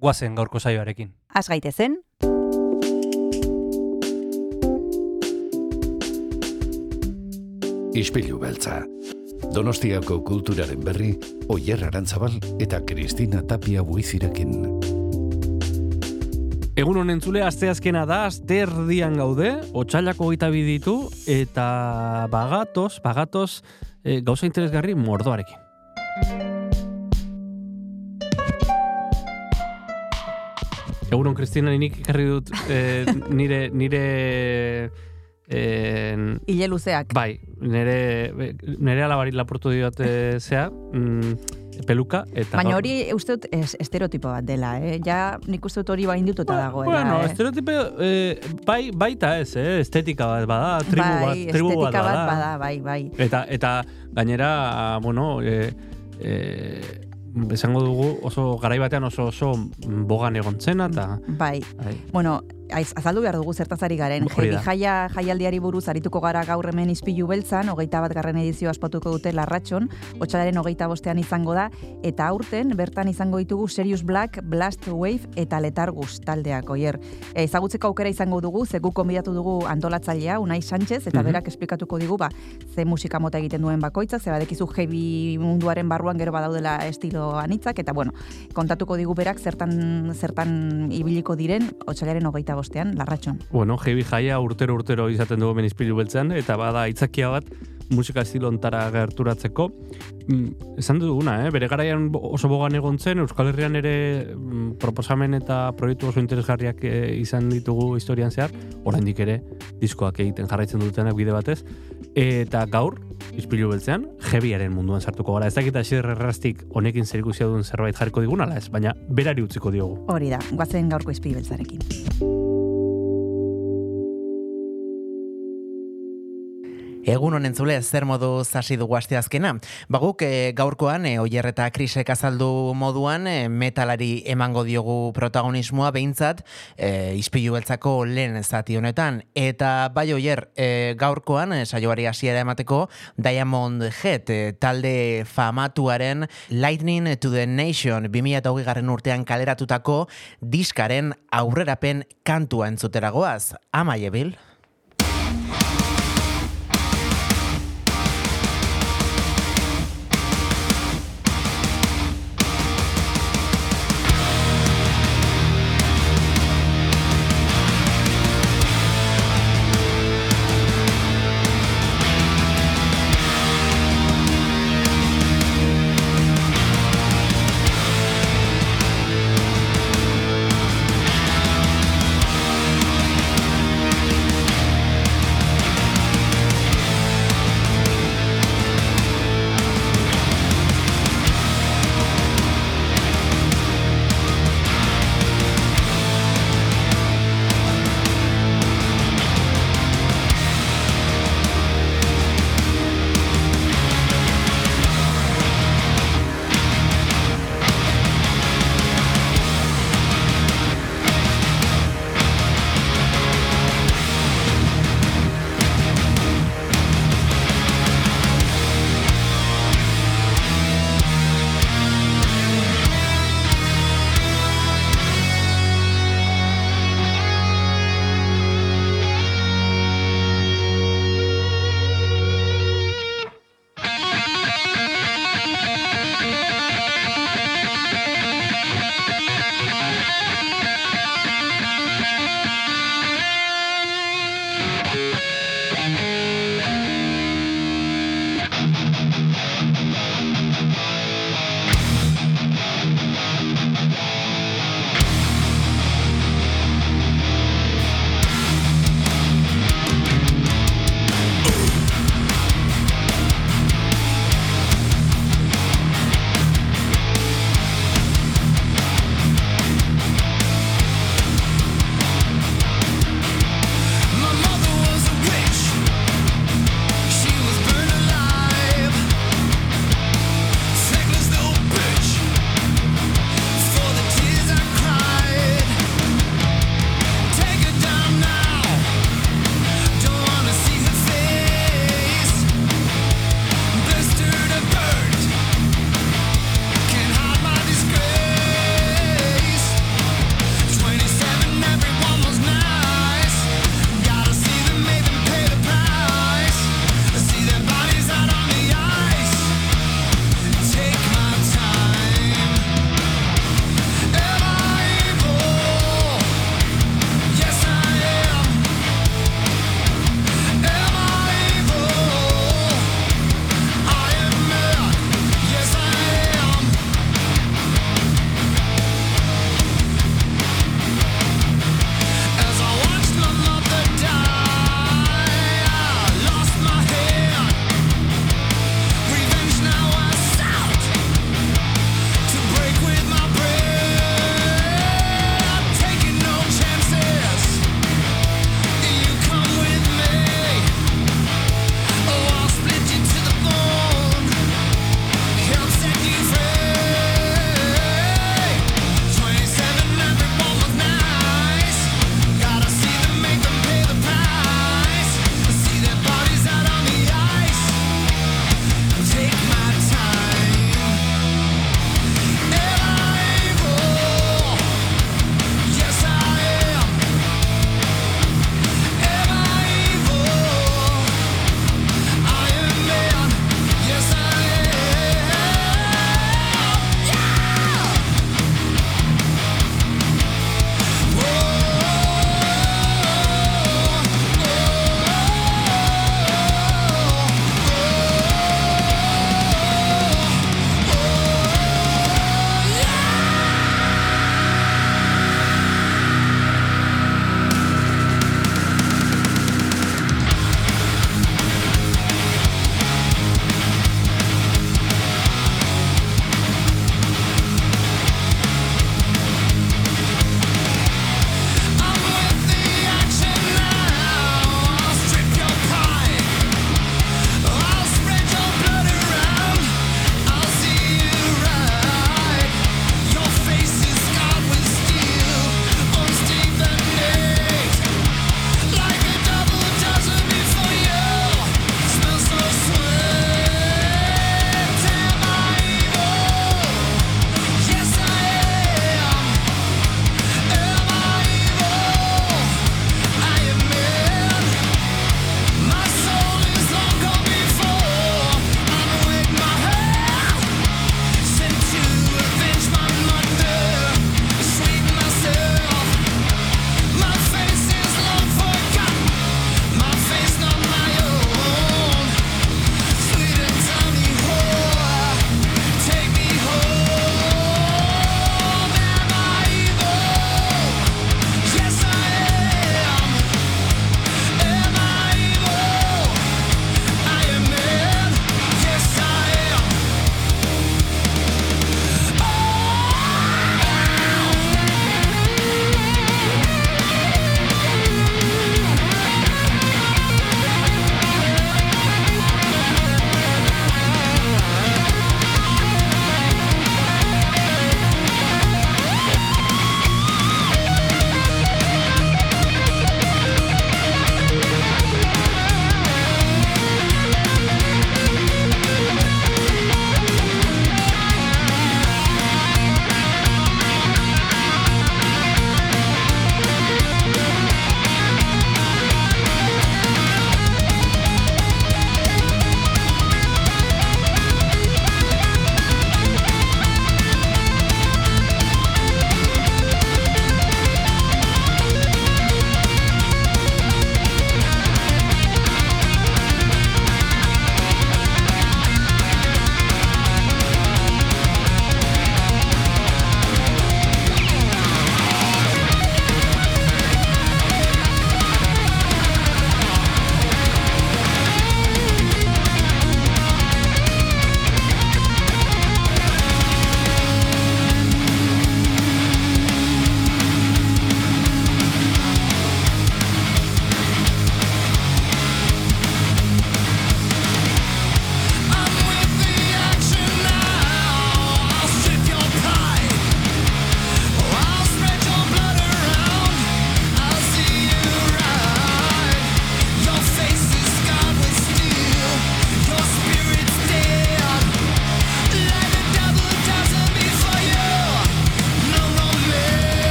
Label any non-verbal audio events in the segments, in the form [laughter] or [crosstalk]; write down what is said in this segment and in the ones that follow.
guazen gaurko saioarekin. Az gaitezen, Ispilu beltza. Donostiako kulturaren berri, Oyer Arantzabal eta Kristina Tapia buizirekin. Egun honen zule, asteazkena da, aste erdian gaude, otxailako gita ditu eta bagatoz, bagatoz, e, gauza interesgarri mordoarekin. Egunon, Kristina, nik ikarri dut e, nire, nire e, hile luzeak. Bai, nire, nire alabari lapurtu diot e, zea, mm, peluka, eta... Baina hori uste dut es, estereotipo bat dela, eh? Ja nik uste dut hori baindututa dagoela, Bueno, eh? estereotipo, eh, bai, baita ez, eh? estetika bat bada, tribu bai, bat, tribu bat estetika bada. bat bada, bai, bai. Eta, eta gainera, bueno, e, e, esango dugu oso garai batean oso oso bogan egon zena, eta... Bai, Bai. bueno, azaldu behar dugu zertazari garen. Hori da. jaia jaialdiari buruz arituko gara gaur hemen izpilu beltzan, hogeita bat garren edizio aspatuko dute larratxon, otxalaren hogeita bostean izango da, eta aurten bertan izango ditugu Serious Black, Blast Wave eta Letargus taldeak, oier. E, ezagutzeko aukera izango dugu, ze gu konbidatu dugu antolatzailea, Unai Sánchez, eta Mhm. berak esplikatuko digu, ba, ze musika mota egiten duen bakoitza, ze badekizu heavy munduaren barruan gero badaudela estilo anitzak, eta bueno, kontatuko digu berak zertan zertan ibiliko diren otsailaren hogeita bostean, larratxon. Bueno, heavy jaia urtero urtero izaten dugu menispilu beltzean, eta bada itzakia bat musika estilo ontara gerturatzeko. Mm, esan duguna, eh? bere garaian oso bogan egon zen, Euskal Herrian ere mm, proposamen eta proiektu oso interesgarriak eh, izan ditugu historian zehar, oraindik ere diskoak egiten jarraitzen dutenak bide batez, eta gaur, izpilu beltzean, heavyaren munduan sartuko gara. Ez dakit hasier errastik honekin zer duen zerbait jarriko digun, ala ez, baina berari utziko diogu. Hori da, guazen gaurko izpi beltzarekin. Egun honen zule, zer modu zasi dugu asteazkena. Baguk e, gaurkoan, e, oier eta krisek azaldu moduan, e, metalari emango diogu protagonismoa behintzat, e, izpilu beltzako lehen zati honetan. Eta bai oier, e, gaurkoan, e, saioari hasiera emateko, Diamond Head, e, talde famatuaren Lightning to the Nation 2008 garren urtean kaleratutako diskaren aurrerapen kantua entzuteragoaz. Ama,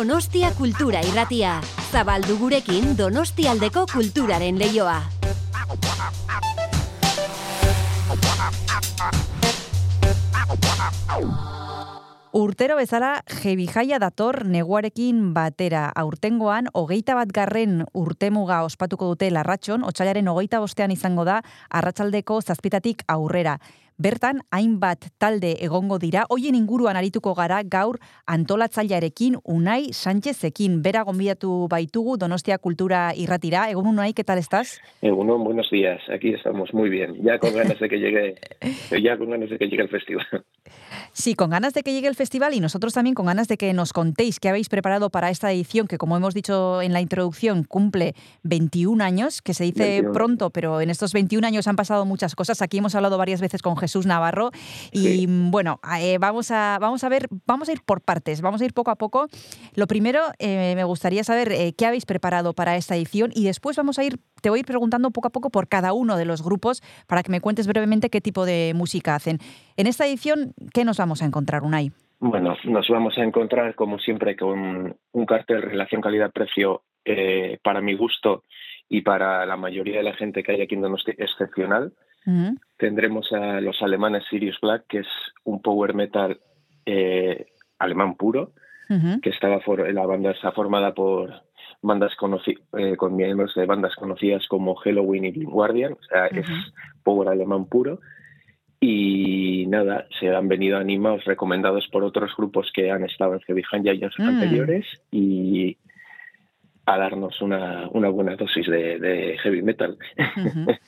Donostia Kultura Irratia. Zabaldu gurekin Donostialdeko kulturaren leioa. Urtero bezala jebijaia dator neguarekin batera. Aurtengoan, hogeita bat garren urtemuga ospatuko dute larratxon, otxailaren hogeita bostean izango da, arratsaldeko zazpitatik aurrera. Bertan, hainbat talde egongo dira, hoien inguruan arituko gara gaur antolatzailearekin Unai Sánchezekin. Bera gonbidatu baitugu Donostia Kultura irratira. Egun Unai, ¿qué tal estás? Egunon, buenos días. Aquí estamos muy bien. Ya con ganas de que llegue, [laughs] ya con ganas de que llegue el festival. Sí, con ganas de que llegue el festival y nosotros también con ganas de que nos contéis qué habéis preparado para esta edición que, como hemos dicho en la introducción, cumple 21 años, que se dice 21. pronto, pero en estos 21 años han pasado muchas cosas. Aquí hemos hablado varias veces con Jesús Navarro y Sí. bueno, eh, vamos, a, vamos a ver, vamos a ir por partes, vamos a ir poco a poco. Lo primero, eh, me gustaría saber eh, qué habéis preparado para esta edición y después vamos a ir, te voy a ir preguntando poco a poco por cada uno de los grupos para que me cuentes brevemente qué tipo de música hacen. En esta edición, ¿qué nos vamos a encontrar, Unai? Bueno, nos vamos a encontrar, como siempre, con un cartel relación calidad-precio para mi gusto y para la mayoría de la gente que hay aquí en Donosti excepcional. Tendremos a los alemanes Sirius Black, que es un power metal eh, alemán puro, que estaba for- la banda está formada por bandas eh, con miembros de bandas conocidas como Halloween y Blind Guardian, o sea, es power alemán puro. Y nada, se han venido animados, recomendados por otros grupos que han estado en Heavy Hand ya años Mm. anteriores y a darnos una, una buena dosis de, de heavy metal. [laughs]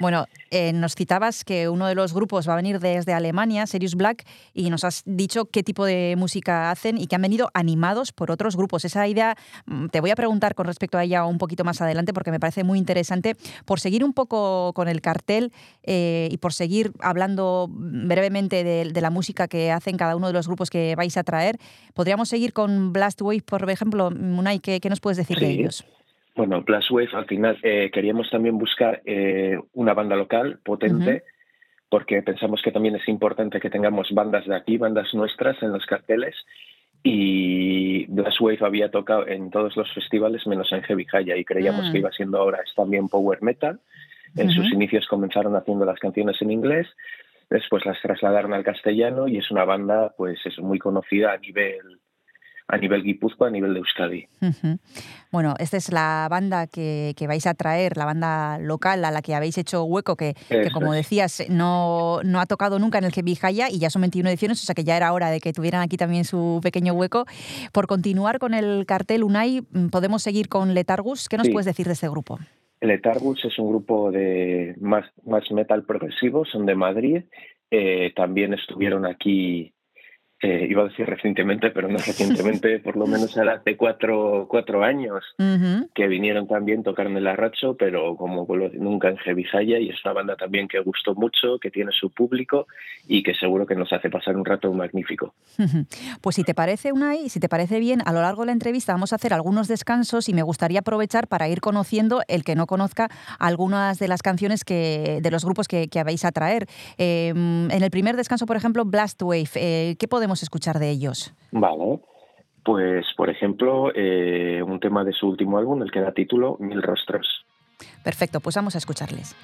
Bueno, eh, nos citabas que uno de los grupos va a venir desde Alemania, Serious Black, y nos has dicho qué tipo de música hacen y que han venido animados por otros grupos. Esa idea mm, te voy a preguntar con respecto a ella un poquito más adelante porque me parece muy interesante. Por seguir un poco con el cartel eh, y por seguir hablando brevemente de, de la música que hacen cada uno de los grupos que vais a traer, podríamos seguir con Blast Wave, por ejemplo. Munay, ¿qué, qué nos puedes decir de Sí. Ellos? Bueno, Blast Wave, al final eh, queríamos también buscar eh, una banda local potente, porque pensamos que también es importante que tengamos bandas de aquí, bandas nuestras en los carteles. Y Blast Wave había tocado en todos los festivales menos en Heavy Haya y creíamos Mm. que iba siendo ahora es también power metal. En sus inicios comenzaron haciendo las canciones en inglés, después las trasladaron al castellano y es una banda pues es muy conocida a nivel a nivel Guipúzcoa, a nivel de Euskadi. Bueno, esta es la banda que, que vais a traer, la banda local a la que habéis hecho hueco, que, que como decías, no, no ha tocado nunca en el Jaya y ya son 21 ediciones, o sea que ya era hora de que tuvieran aquí también su pequeño hueco. Por continuar con el cartel Unai, podemos seguir con Letargus. ¿Qué nos Sí. puedes decir de este grupo? Letargus es un grupo de más, más metal progresivo, son de Madrid. Eh, también estuvieron aquí, eh, iba a decir recientemente, pero no [laughs] recientemente, por lo menos era hace cuatro, cuatro años, Ujú. que vinieron también, tocaron el Arracho, pero como a nunca en Jaya, y es una banda también que gustó mucho, que tiene su público y que seguro que nos hace pasar un rato magnífico. Ujú. Pues si te parece, Unai, si te parece bien, a lo largo de la entrevista vamos a hacer algunos descansos y me gustaría aprovechar para ir conociendo, el que no conozca, algunas de las canciones que, de los grupos que, que vais a traer. Eh, en el primer descanso, por ejemplo, Blast Wave, eh, ¿qué podemos escuchar de ellos? Vale. Pues, por ejemplo, eh, un tema de su último álbum, el que da título Mil Rostros. Perfecto, pues vamos a escucharles.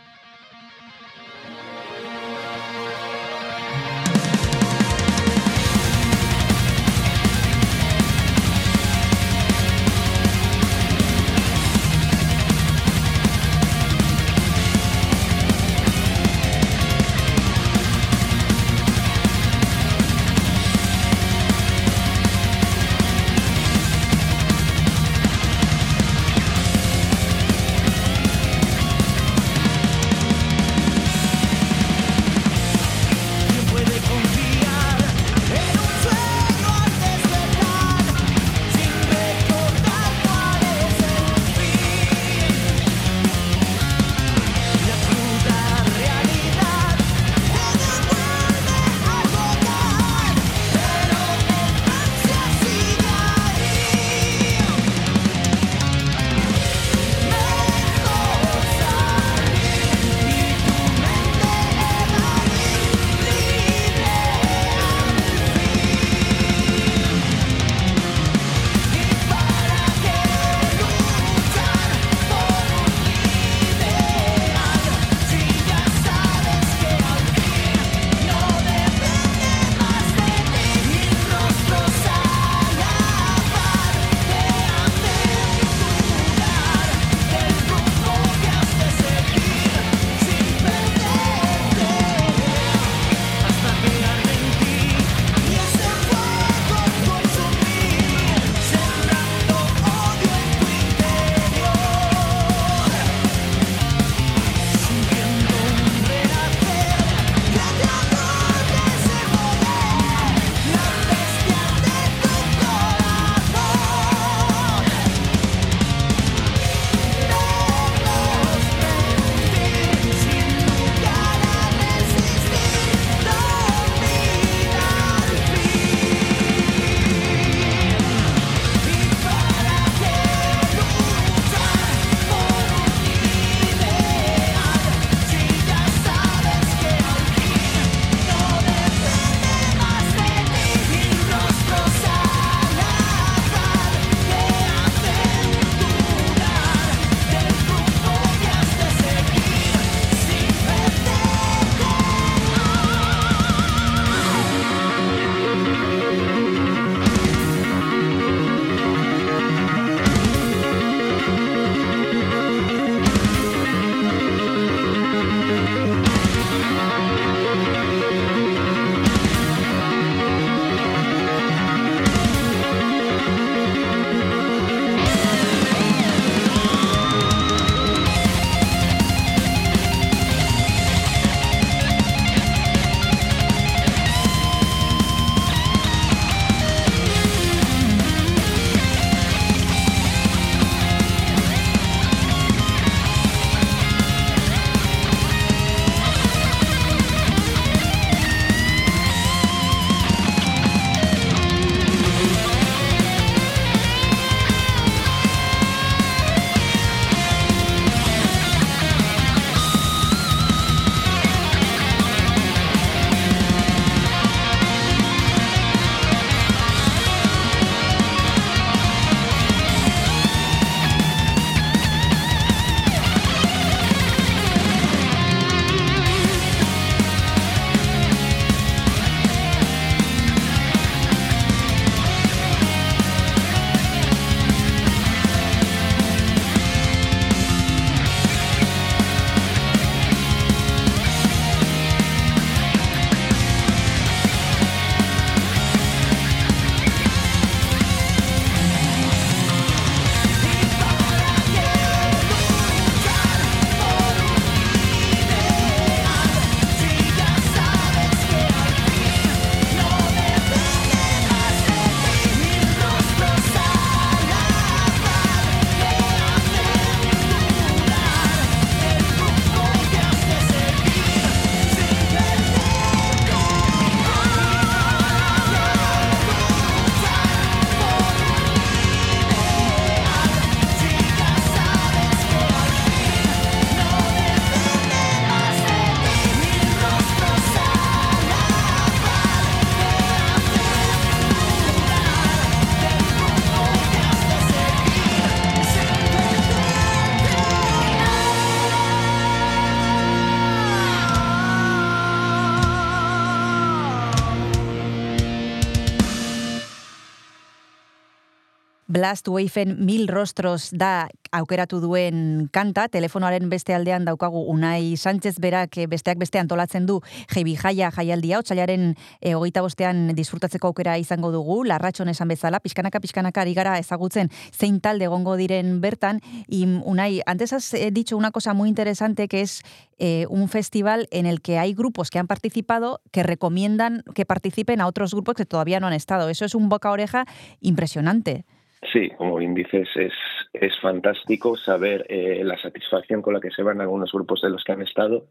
Blast Wafen mil rostros da aukeratu duen kanta, telefonoaren beste aldean daukagu Unai Sánchez berak eh, besteak beste antolatzen du Jebi Jaia jaialdia, otxailaren e, hogeita bostean disfrutatzeko aukera izango dugu, larratxon esan bezala, pixkanaka pixkanaka ari gara ezagutzen zein talde egongo diren bertan, y Unai, antes has dicho una cosa muy interesante que es eh, un festival en el que hay grupos que han participado que recomiendan que participen a otros grupos que todavía no han estado. Eso es un boca a oreja impresionante. Sí, como bien dices, es, es fantástico saber eh, la satisfacción con la que se van algunos grupos de los que han estado.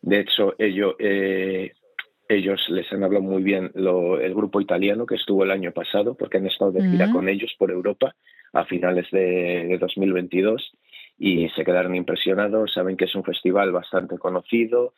De hecho, ellos, eh, ellos les han hablado muy bien lo, el grupo italiano que estuvo el año pasado, porque han estado de gira con ellos por Europa a finales de, de 2022 y se quedaron impresionados. Saben que es un festival bastante conocido,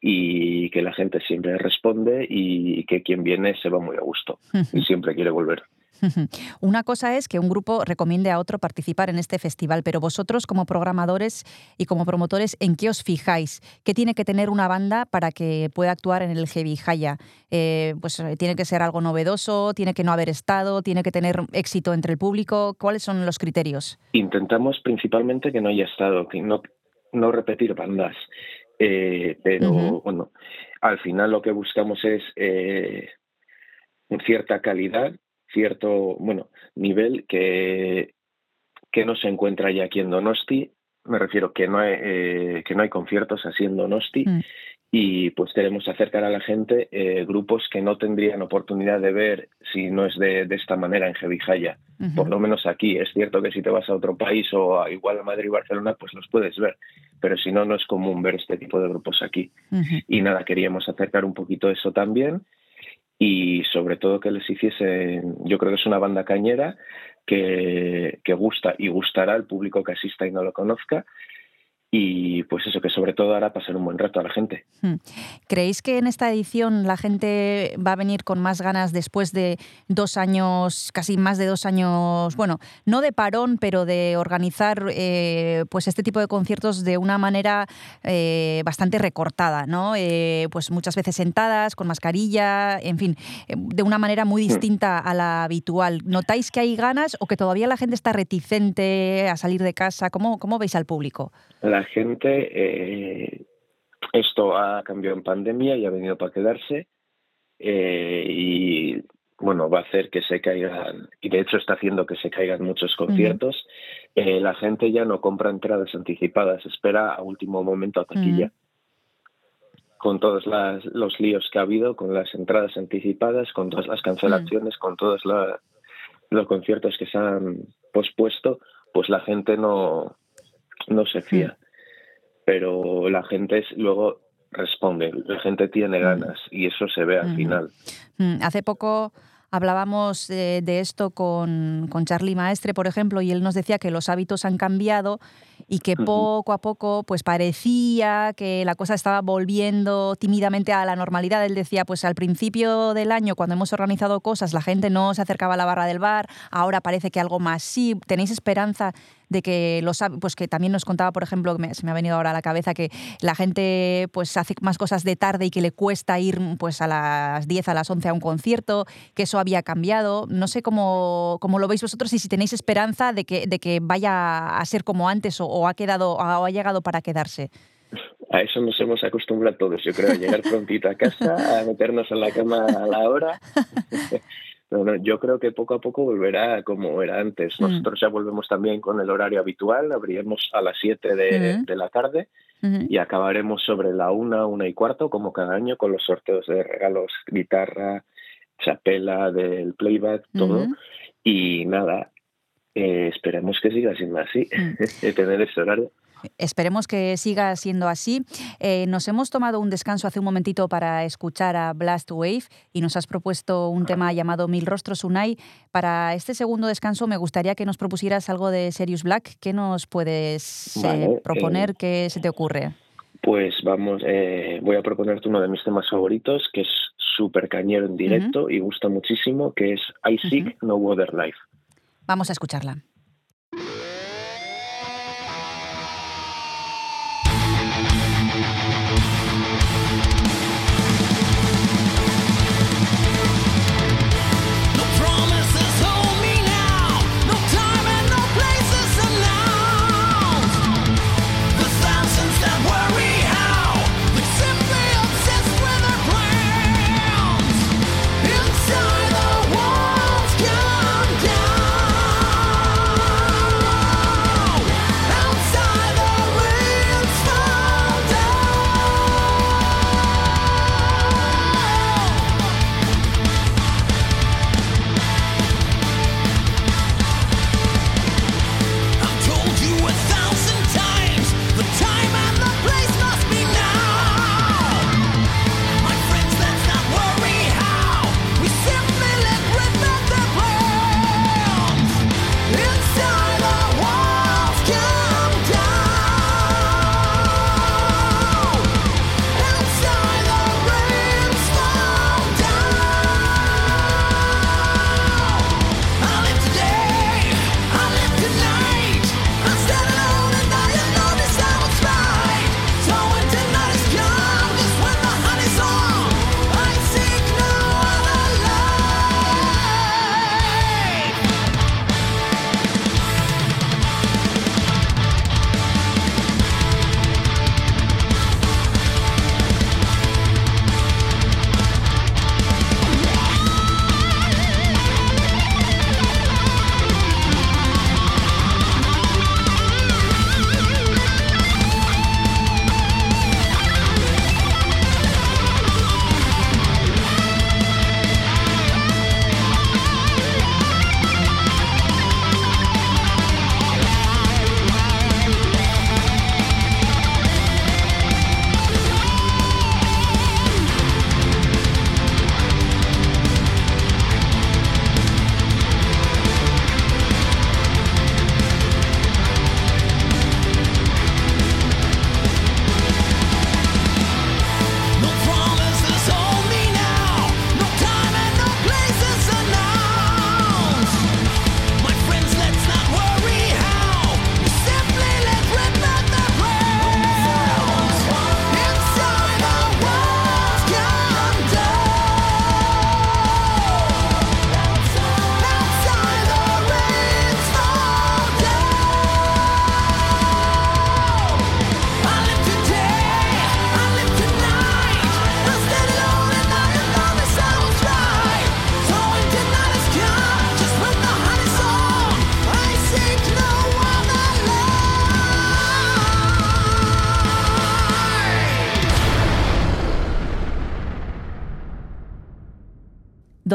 y que la gente siempre responde y que quien viene se va muy a gusto y [laughs] siempre quiere volver. [laughs] Una cosa es que un grupo recomiende a otro participar en este festival, pero vosotros como programadores y como promotores, ¿en qué os fijáis? ¿Qué tiene que tener una banda para que pueda actuar en el Heavy Jaya? Eh, pues eh, tiene que ser algo novedoso, tiene que no haber estado, tiene que tener éxito entre el público. ¿Cuáles son los criterios? Intentamos principalmente que no haya estado, que no, no repetir bandas. Eh, pero bueno, al final lo que buscamos es eh, cierta calidad cierto, bueno, nivel que, que no se encuentra ya aquí en Donosti. Me refiero que no hay, eh, que no hay conciertos así en Donosti. Mm. Y pues queremos acercar a la gente eh, grupos que no tendrían oportunidad de ver si no es de, de esta manera en Jevijaya. Por lo menos aquí. Es cierto que si te vas a otro país o a, igual a Madrid y Barcelona, pues los puedes ver. Pero si no, no es común ver este tipo de grupos aquí. Y nada, queríamos acercar un poquito eso también y sobre todo que les hiciese, yo creo que es una banda cañera que, que gusta y gustará al público que asista y no lo conozca y pues eso que sobre todo hará pasar un buen rato a la gente. Hmm. ¿Creéis que en esta edición la gente va a venir con más ganas después de dos años, casi más de dos años, bueno, no de parón, pero de organizar eh, pues este tipo de conciertos de una manera eh, bastante recortada, ¿no? Eh, pues muchas veces sentadas, con mascarilla, en fin, de una manera muy hmm. distinta a la habitual. ¿Notáis que hay ganas o que todavía la gente está reticente a salir de casa? ¿Cómo, cómo veis al público? la gente, eh, esto ha cambiado en pandemia y ha venido para quedarse eh, y bueno, va a hacer que se caigan, y de hecho está haciendo que se caigan muchos conciertos. eh, la gente ya no compra entradas anticipadas, espera a último momento a taquilla. Con todos las, los líos que ha habido, con las entradas anticipadas, con todas las cancelaciones, con todos la, los conciertos que se han pospuesto, pues la gente no, no se fía. Pero la gente es, luego responde, la gente tiene ganas y eso se ve al final. Hace poco hablábamos de, esto con, con Charlie Maestre, por ejemplo, y él nos decía que los hábitos han cambiado y que poco a poco pues parecía que la cosa estaba volviendo tímidamente a la normalidad. Él decía, pues al principio del año, cuando hemos organizado cosas, la gente no se acercaba a la barra del bar, ahora parece que algo más sí. ¿Tenéis esperanza de que los pues que también nos contaba, por ejemplo, que se me ha venido ahora a la cabeza que la gente pues hace más cosas de tarde y que le cuesta ir pues a las 10, a las 11 a un concierto, que eso había cambiado. No sé cómo, cómo lo veis vosotros y si tenéis esperanza de que, de que vaya a ser como antes o, ha quedado o ha llegado para quedarse. A eso nos hemos acostumbrado todos, yo creo, a llegar prontito a casa, a meternos en la cama a la hora. [laughs] yo creo que poco a poco volverá como era antes. Mm. Nosotros ya volvemos también con el horario habitual, abriremos a las 7 de, de, la tarde y acabaremos sobre la 1, 1 y cuarto, como cada año, con los sorteos de regalos, guitarra, chapela, del playback, todo. Y nada, eh, esperemos que siga siendo así, mm. [laughs] tener ese horario. Esperemos que siga siendo así. Eh, nos hemos tomado un descanso hace un momentito para escuchar a Blast Wave y nos has propuesto un tema llamado Mil Rostros Unai. Para este segundo descanso me gustaría que nos propusieras algo de Serious Black. ¿Qué nos puedes eh, proponer? Eh, ¿Qué se te ocurre? Pues vamos, voy a proponerte uno de mis temas favoritos, que es súper cañero en directo y gusta muchísimo, que es I Seek No Other Life. Vamos a escucharla.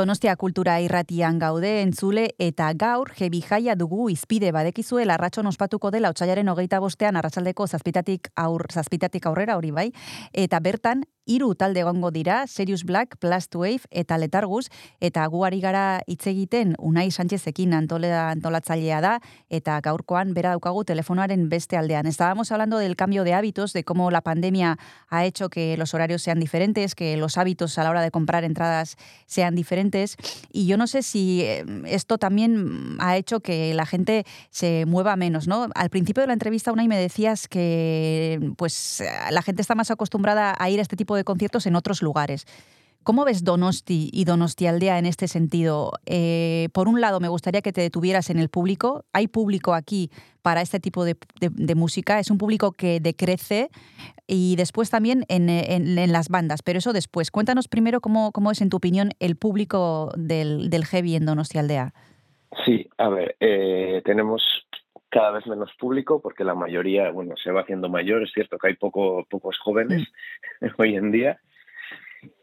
Donostia kultura irratian gaude entzule eta gaur jebi jaia dugu izpide badekizue larratxon ospatuko dela otxailaren hogeita bostean arratsaldeko zazpitatik, aur, zazpitatik aurrera hori bai, eta bertan hiru talde egongo dira, Serious Black, Plast Wave eta Letargus, eta guari gara hitz egiten Unai Sánchezekin antolea antolatzailea da, eta gaurkoan bera daukagu telefonoaren beste aldean. Estábamos hablando del cambio de hábitos, de cómo la pandemia ha hecho que los horarios sean diferentes, que los hábitos a la hora de comprar entradas sean diferentes, y yo no sé si eh, esto también ha hecho que la gente se mueva menos, ¿no? Al principio de la entrevista, Unai, me decías que pues la gente está más acostumbrada a ir a este tipo de conciertos en otros lugares. ¿Cómo ves Donosti y Donosti Aldea en este sentido? Eh, por un lado, me gustaría que te detuvieras en el público. Hay público aquí para este tipo de, música. Es un público que decrece y después también en, las bandas. Pero eso después. Cuéntanos primero cómo, cómo es, en tu opinión, el público del, del heavy en Donosti Aldea. Sí, a ver, eh, tenemos cada vez menos público porque la mayoría, bueno, se va haciendo mayor. Es cierto que hay poco, pocos jóvenes mm. [laughs] hoy en día.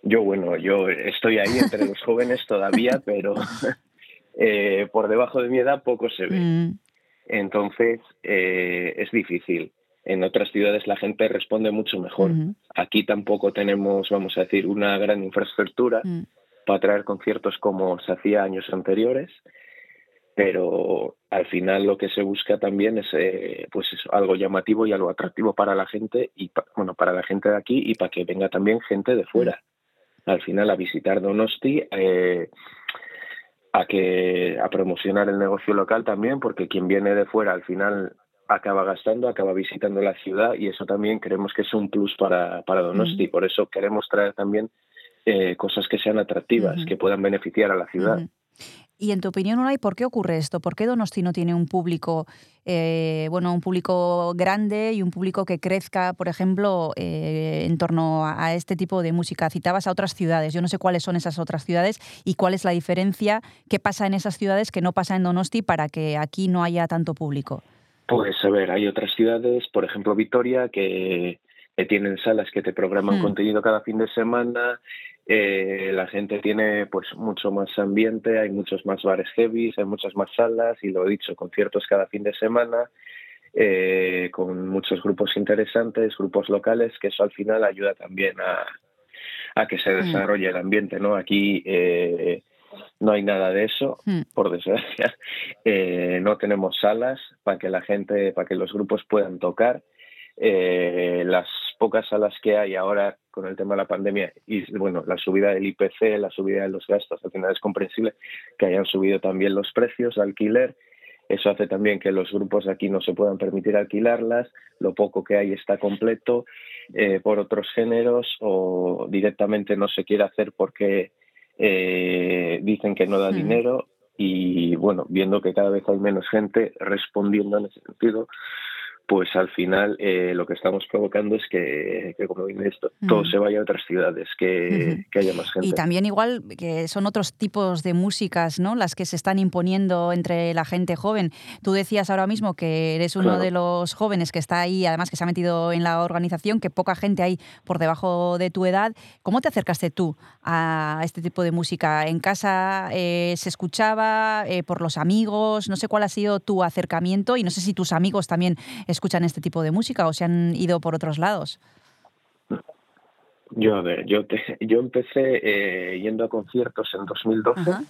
Yo, bueno, yo estoy ahí entre los jóvenes todavía, [laughs] pero [laughs] eh, por debajo de mi edad poco se ve. Mm. Entonces, eh, es difícil. En otras ciudades la gente responde mucho mejor. Mm. Aquí tampoco tenemos, vamos a decir, una gran infraestructura mm. para traer conciertos como se hacía años anteriores pero al final lo que se busca también es eh, pues eso, algo llamativo y algo atractivo para la gente y bueno para la gente de aquí y para que venga también gente de fuera. Al final a visitar Donosti eh, a que a promocionar el negocio local también porque quien viene de fuera al final acaba gastando acaba visitando la ciudad y eso también creemos que es un plus para para Donosti. Por eso queremos traer también eh, cosas que sean atractivas uh -huh. que puedan beneficiar a la ciudad. Uh -huh. Y en tu opinión, Unai, ¿por qué ocurre esto? ¿Por qué Donosti no tiene un público, eh, bueno, un público grande y un público que crezca, por ejemplo, eh, en torno a, a, este tipo de música? Citabas a otras ciudades. Yo no sé cuáles son esas otras ciudades y cuál es la diferencia, qué pasa en esas ciudades que no pasa en Donosti para que aquí no haya tanto público. Pues a ver, hay otras ciudades, por ejemplo Vitoria, que, que tienen salas que te programan mm. contenido cada fin de semana eh, la gente tiene pues mucho más ambiente, hay muchos más bares heavy, hay muchas más salas y lo he dicho, conciertos cada fin de semana, eh, con muchos grupos interesantes, grupos locales, que eso al final ayuda también a, a que se desarrolle el ambiente, ¿no? Aquí eh, no hay nada de eso, mm. por desgracia. No tenemos salas para que la gente, para que los grupos puedan tocar. Las pocas salas que hay ahora con el tema de la pandemia y bueno, la subida del IPC, la subida de los gastos, al final es comprensible que hayan subido también los precios de alquiler. Eso hace también que los grupos aquí no se puedan permitir alquilarlas, lo poco que hay está completo eh, por otros géneros o directamente no se quiere hacer porque eh, dicen que no da mm. dinero y bueno, viendo que cada vez hay menos gente respondiendo en ese sentido, pues al final eh, lo que estamos provocando es que, que como viene esto, mm. todo se vaya a otras ciudades, que, uh -huh. que, haya más gente. Y también igual que son otros tipos de músicas, ¿no? Las que se están imponiendo entre la gente joven. Tú decías ahora mismo que eres uno claro. de los jóvenes que está ahí, además que se ha metido en la organización, que poca gente hay por debajo de tu edad. ¿Cómo te acercaste tú a este tipo de música? ¿En casa eh, se escuchaba eh, por los amigos? No sé cuál ha sido tu acercamiento y no sé si tus amigos también escuchan este tipo de música o se han ido por otros lados? Yo, a ver, yo, te, yo empecé eh, yendo a conciertos en 2012. Ajá.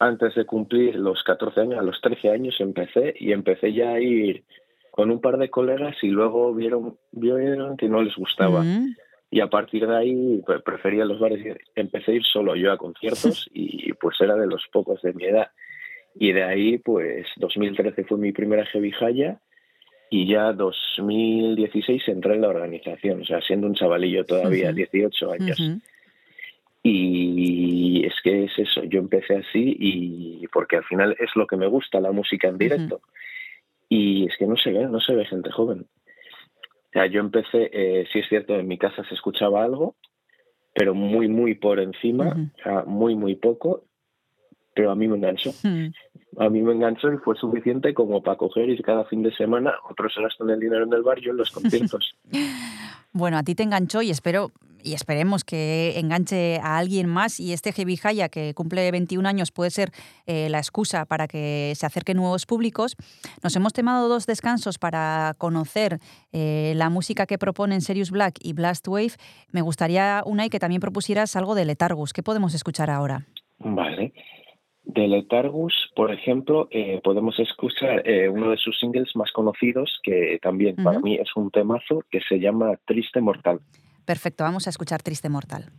Antes de cumplir los 14 años, a los 13 años empecé y empecé ya a ir con un par de colegas y luego vieron, vieron que no les gustaba. Uh -huh. Y a partir de ahí pues, prefería los bares y empecé a ir solo yo a conciertos [laughs] y pues era de los pocos de mi edad. Y de ahí, pues 2013 fue mi primera heavy jaya y ya 2016 entré en la organización, o sea, siendo un chavalillo todavía, uh -huh. 18 años. Uh -huh. Y es que es eso, yo empecé así y porque al final es lo que me gusta, la música en directo. Uh -huh. Y es que no se ve, no se ve gente joven. O sea, yo empecé, eh, sí es cierto, en mi casa se escuchaba algo, pero muy, muy por encima, o sea, muy, muy poco, pero a mí me enganchó. Hmm. A mí me enganchó y fue suficiente como para coger y cada fin de semana otros se gastan el dinero en el bar, yo en los conciertos. [laughs] bueno, a ti te enganchó y espero y esperemos que enganche a alguien más y este Heavy Haya que cumple 21 años puede ser eh, la excusa para que se acerquen nuevos públicos. Nos hemos tomado dos descansos para conocer eh, la música que proponen Serious Black y Blast Wave. Me gustaría, Unai, que también propusieras algo de Letargus. ¿Qué podemos escuchar ahora? Vale. De Letargus, por ejemplo, eh, podemos escuchar uno de sus singles más conocidos, que también para mí es un temazo, que se llama Triste Mortal. Perfecto, vamos a escuchar Triste Mortal.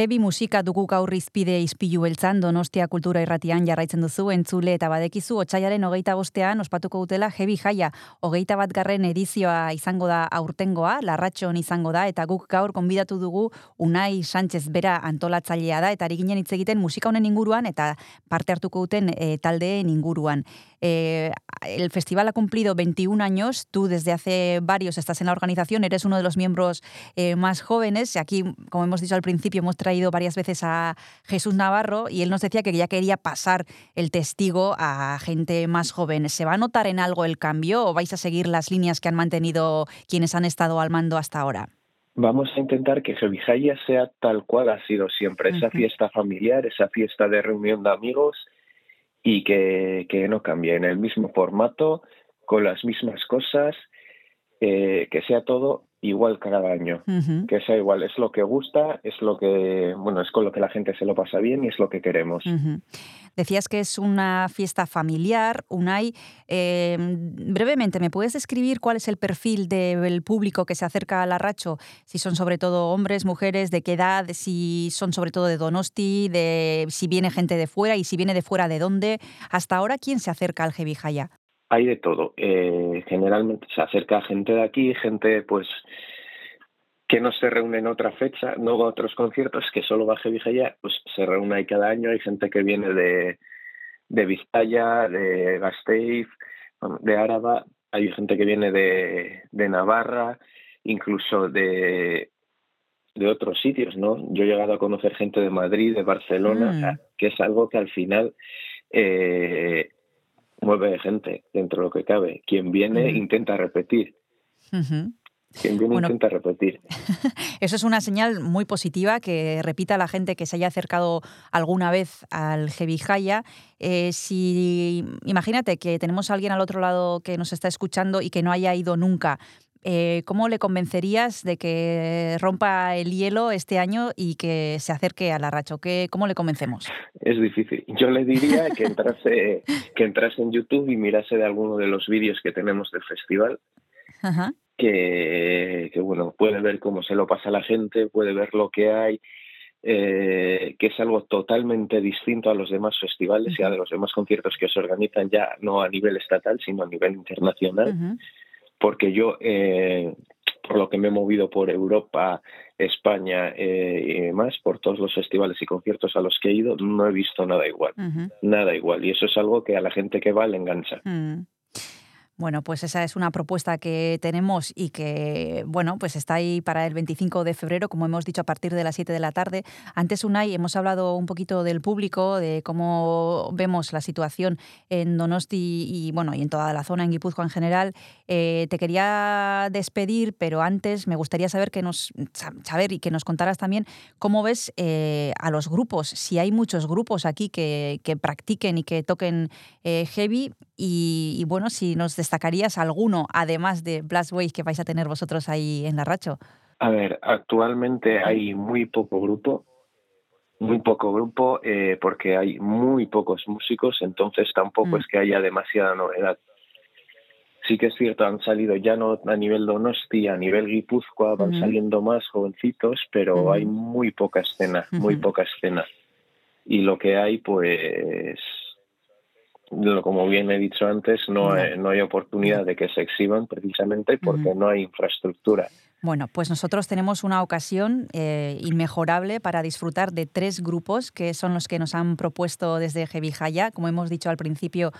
Heavy musika dugu gaur izpide izpilu beltzan Donostia Kultura Irratian jarraitzen duzu entzule eta badekizu otsailaren hogeita bostean ospatuko dutela Heavy Jaia. Hogeita bat garren edizioa izango da aurtengoa, larratxon izango da, eta guk gaur konbidatu dugu Unai Sánchez bera antolatzailea da, eta ari ginen hitz egiten musika honen inguruan eta parte hartuko duten e, taldeen inguruan. Eh, el festival ha cumplido 21 años, tú desde hace varios estás en la organización, eres uno de los miembros eh, más jóvenes. Aquí, como hemos dicho al principio, hemos traído varias veces a Jesús Navarro y él nos decía que ya quería pasar el testigo a gente más joven. ¿Se va a notar en algo el cambio o vais a seguir las líneas que han mantenido quienes han estado al mando hasta ahora? Vamos a intentar que Jevijaya sea tal cual ha sido siempre, esa fiesta familiar, esa fiesta de reunión de amigos, y que, que no cambie en el mismo formato, con las mismas cosas, eh, que sea todo igual cada año, que sea igual, es lo que gusta, es lo que, bueno, es con lo que la gente se lo pasa bien y es lo que queremos. Decías que es una fiesta familiar, Unai. Eh, brevemente, ¿me puedes describir cuál es el perfil del público que se acerca al Arracho? Si son sobre todo hombres, mujeres, de qué edad, si son sobre todo de Donosti, de si viene gente de fuera y si viene de fuera, de dónde. Hasta ahora, ¿quién se acerca al Jebijaya? Hay de todo. Eh, generalmente se acerca gente de aquí, gente pues que no se reúne en otra fecha, no va a otros conciertos, que solo va a pues se reúne ahí cada año. Hay gente que viene de, de Vizcaya, de Gasteiz, de Áraba, hay gente que viene de, de Navarra, incluso de, de otros sitios, ¿no? Yo he llegado a conocer gente de Madrid, de Barcelona, mm. que es algo que al final eh, mueve gente dentro de lo que cabe. Quien viene intenta repetir. Quien viene intenta repetir. [laughs] Eso es una señal muy positiva que repita la gente que se haya acercado alguna vez al Jebijaya. Eh, si imagínate que tenemos a alguien al otro lado que nos está escuchando y que no haya ido nunca. Eh, ¿Cómo le convencerías de que rompa el hielo este año y que se acerque a la ¿Qué, ¿Cómo le convencemos? Es difícil. Yo le diría que entrase, que entrase en YouTube y mirase de alguno de los vídeos que tenemos del festival. Ajá que, bueno, puede ver cómo se lo pasa a la gente, puede ver lo que hay, eh, que es algo totalmente distinto a los demás festivales y a los demás conciertos que se organizan ya no a nivel estatal, sino a nivel internacional. Porque yo, eh, por lo que me he movido por Europa, España eh, y demás, por todos los festivales y conciertos a los que he ido, no he visto nada igual. Nada igual. Y eso es algo que a la gente que va le engancha. Bueno, pues esa es una propuesta que tenemos y que, bueno, pues está ahí para el 25 de febrero, como hemos dicho, a partir de las 7 de la tarde. Antes, Unai, hemos hablado un poquito del público, de cómo vemos la situación en Donosti y, bueno, y en toda la zona, en Guipúzcoa en general. Eh, te quería despedir, pero antes me gustaría saber, que nos, saber y que nos contaras también cómo ves eh, a los grupos, si hay muchos grupos aquí que, practiquen y que toquen eh, heavy y, bueno, si nos destacarías alguno, además de Blastwave, que vais a tener vosotros ahí en la Racho. A ver, actualmente hay muy poco grupo, muy poco grupo, eh, porque hay muy pocos músicos, entonces tampoco mm. es que haya demasiada novedad. Sí que es cierto, han salido ya no a nivel Donosti, a nivel Guipúzcoa, van saliendo más jovencitos, pero hay muy poca escena, muy poca escena. Y lo que hay, pues, como bien he dicho antes, no, hay, no hay oportunidad de que se exhiban precisamente porque no hay infraestructura. Bueno, pues nosotros tenemos una ocasión eh, inmejorable para disfrutar de tres grupos que son los que nos han propuesto desde Jaya, como hemos dicho al principio,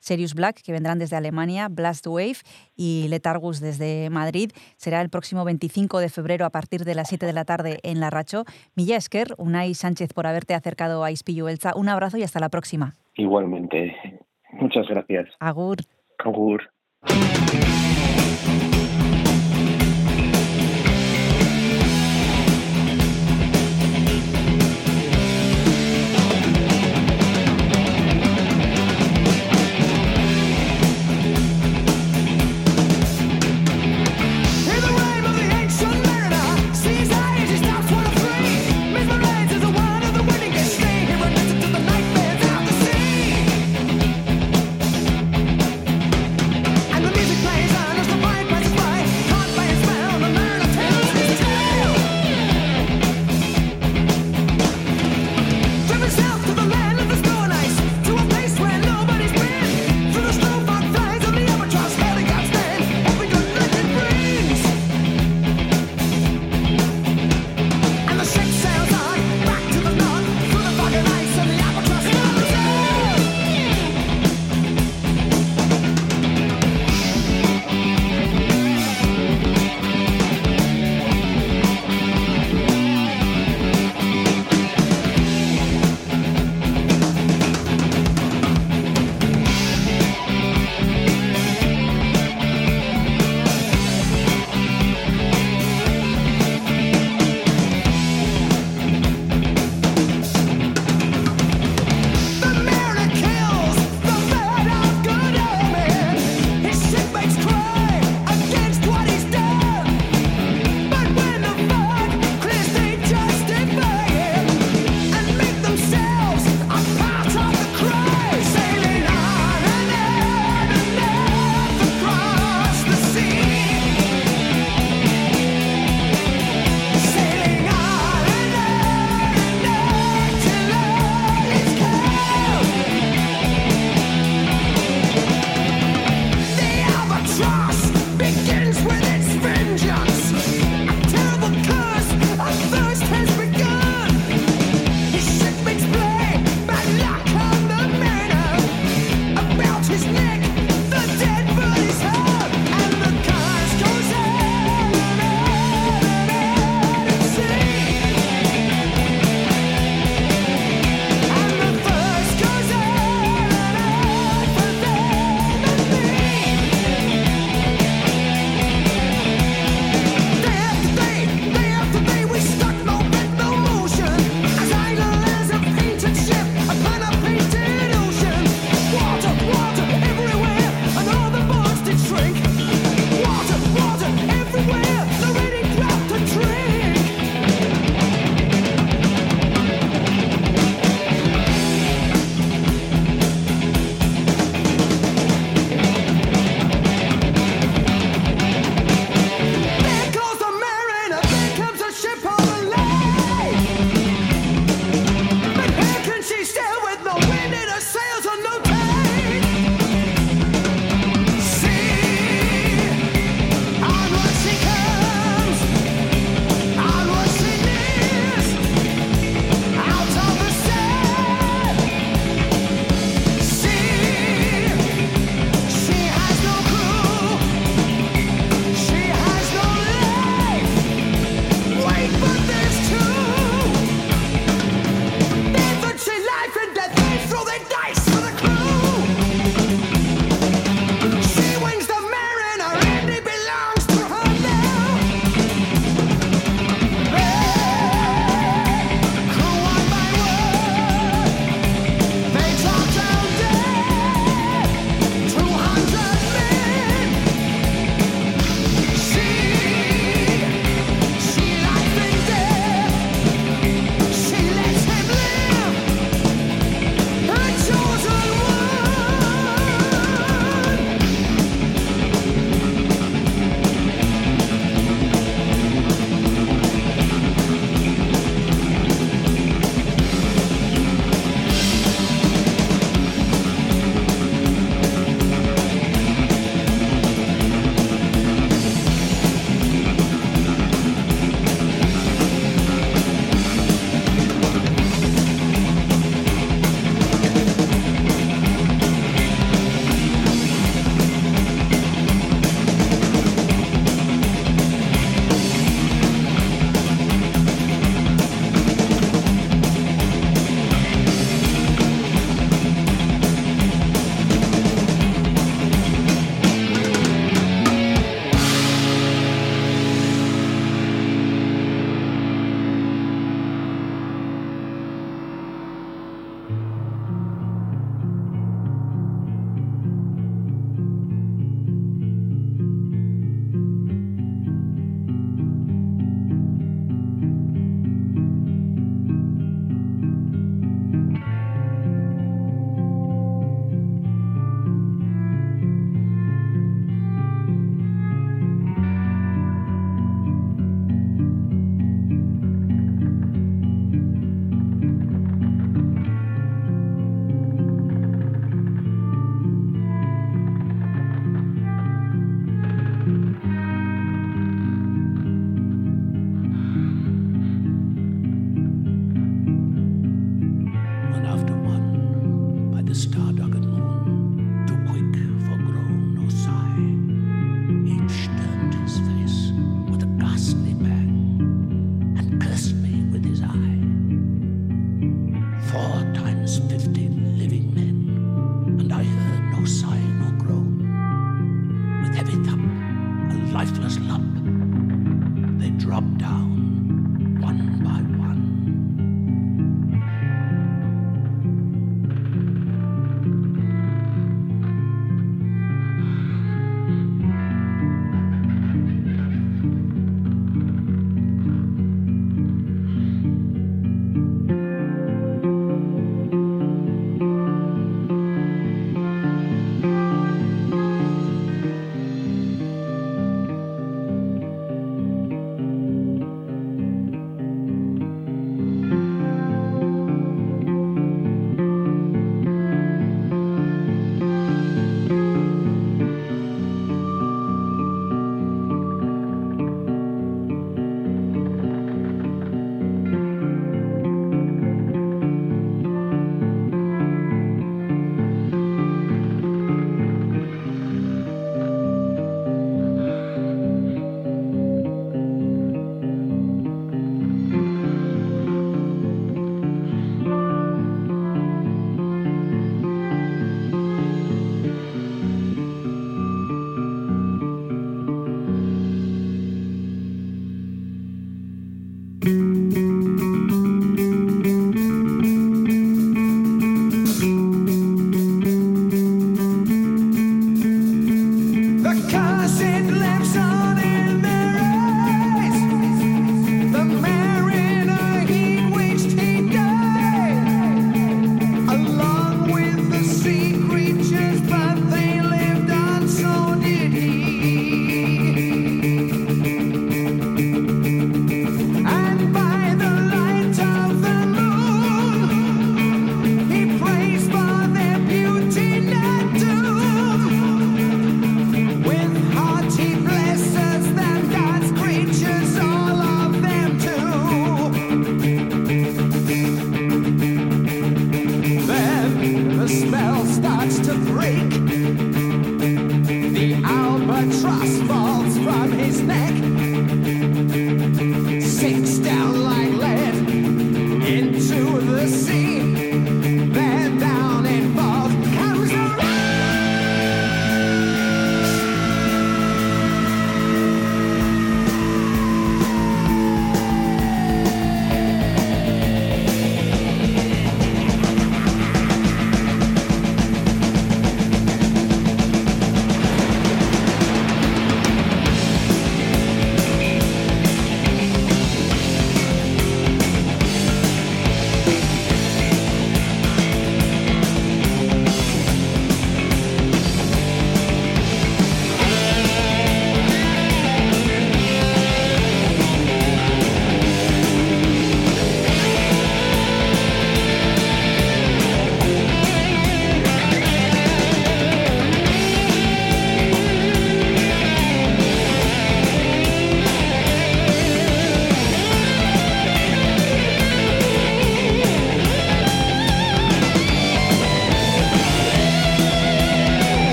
Serious Black, que vendrán desde Alemania, Blast Wave y Letargus desde Madrid. Será el próximo 25 de febrero a partir de las 7 de la tarde en La Racho. Milla Esker, Unai Sánchez por haberte acercado a Ispillo. Un abrazo y hasta la próxima. Igualmente. Muchas gracias. Agur. Agur.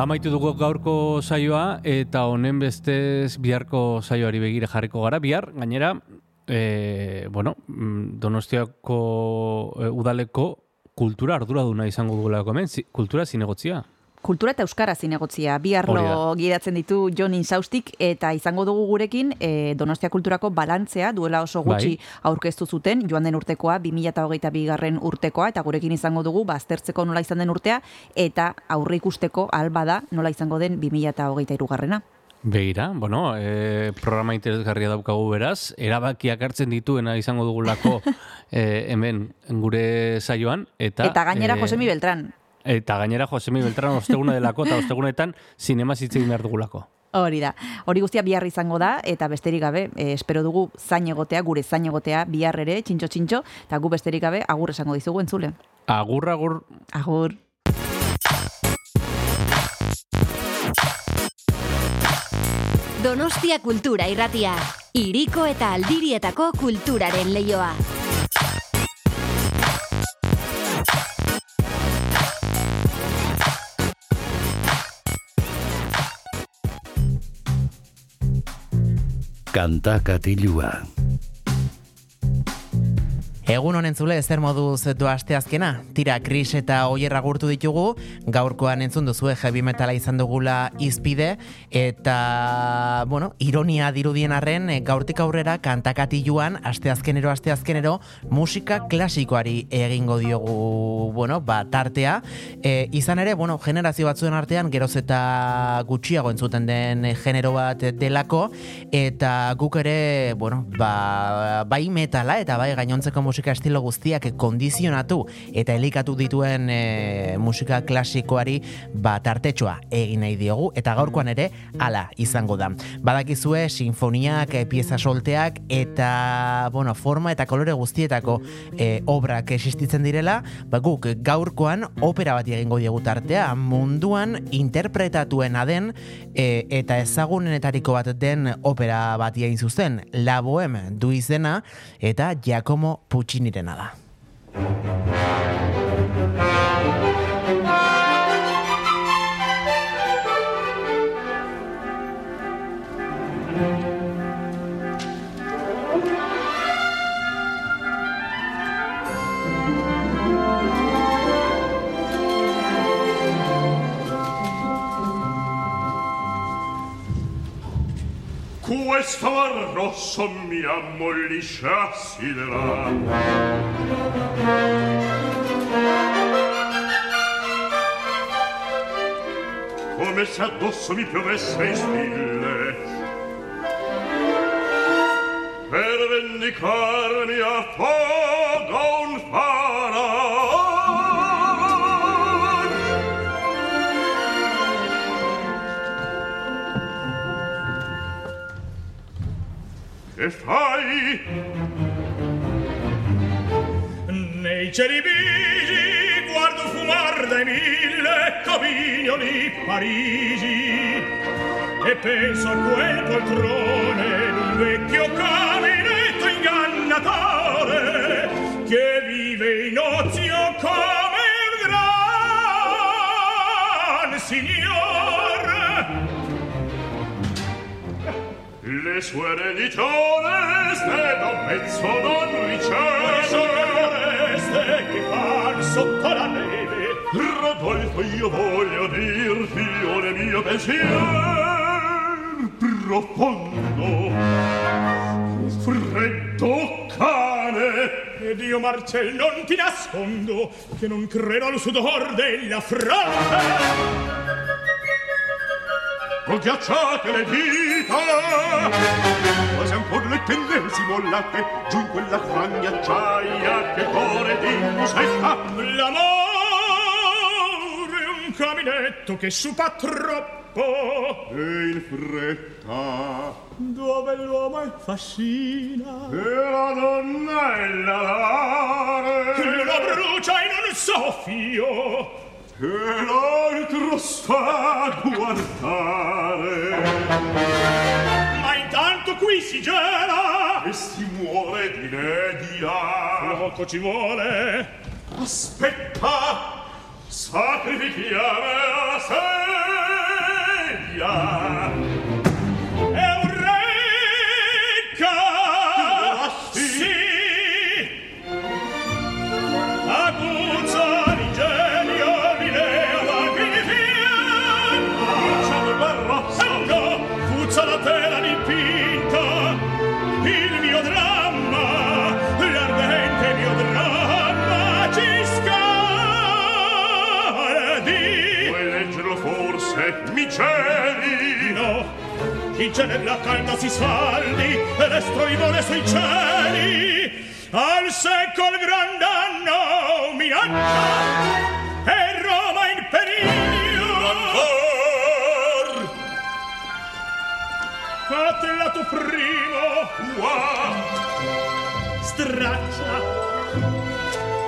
Ba, maitu dugu gaurko saioa eta honen bestez biharko saioari begire jarriko gara. Bihar, gainera, e, bueno, mm, Donostiako e, udaleko kultura arduraduna izango dugulako hemen, kultura zinegotzia. Kultura eta Euskara zinegotzia. Bi arlo gidatzen ditu Jon Insaustik eta izango dugu gurekin e, Donostia Kulturako balantzea duela oso gutxi Bai. aurkeztu zuten joan den urtekoa, 2022 garren urtekoa eta gurekin izango dugu baztertzeko nola izan den urtea eta aurre ikusteko alba da nola izango den 2023 garrena. Begira, bueno, e, programa interesgarria daukagu beraz, erabakiak hartzen dituena izango dugulako [laughs] e, hemen gure saioan. Eta, Eta, gainera e, Josemi Beltran. Eta gainera Josemi Beltran osteguna delako eta ostegunetan sinema zitzen behar dugulako. Hori da. Hori guztia bihar izango da eta besterik gabe, e, espero dugu zain egotea, gure zain egotea bihar ere, txintxo txintxo, eta gu besterik gabe agur esango dizugu entzule. Agur, agur. Agur. Donostia Kultura Irratia. Iriko eta Aldirietako kulturaren leioa. Kanta katillua Egun honen zule, zer moduz du asteazkena? Tira, Kris eta Oier agurtu ditugu, gaurkoan entzun duzue heavy metala izan dugula izpide, eta, bueno, ironia dirudien arren, eh, gaurtik aurrera kantakatiluan, asteazkenero, asteazkenero, musika klasikoari egingo diogu, bueno, ba, tartea. E, izan ere, bueno, generazio batzuen artean, geroz eta gutxiago entzuten den genero bat delako, eta guk ere, bueno, ba, bai metala eta bai gainontzeko musika estilo guztiak kondizionatu eta elikatu dituen e, musika klasikoari ba tartetxoa egin nahi diogu eta gaurkoan ere hala izango da. Badakizue sinfoniak, e, pieza solteak eta bueno, forma eta kolore guztietako e, obrak existitzen direla, ba guk gaurkoan opera bat egingo diegu tartea munduan interpretatuena den e, eta ezagunenetariko bat den opera bat egin zuzen, La Boheme du izena eta Giacomo itxinirena da. Thank. Questo mar rosso mi ammollisce sidera. Come se addosso mi piovesse in stille. Per vendicarmi affogo un faraone. Che fai? Nei cieli bigi guardo fumar dai mille cavignoli Parigi e penso a quel poltrone d'un vecchio caminetto ingannatore che le sue religione ste da mezzo non ricereste che fan sotto la neve. Rodolfo io voglio dirti o mio pensier profondo. Freddo cane. Ed io Marcello non ti nascondo che non credo al sudor della fronte Ho ghiacciate le dita. Quasi ancor si mollate Giù in quella gran ghiacciaia Che cuore di musetta. L'amore è un caminetto che supa troppo. E in fretta dove l'uomo è fascina. E la donna è la lare lo brucia in un soffio e l'altro sta a guardare. Ma intanto qui si gela. E si muore di ne di là poco ci vuole. Aspetta sacrifichiamo la sedia. in nella calda si sfaldi e l'estro i vole sui cieli. Al secol gran danno minaccia e Roma in periglio ancor. Fatela tu primo. Uah straccia.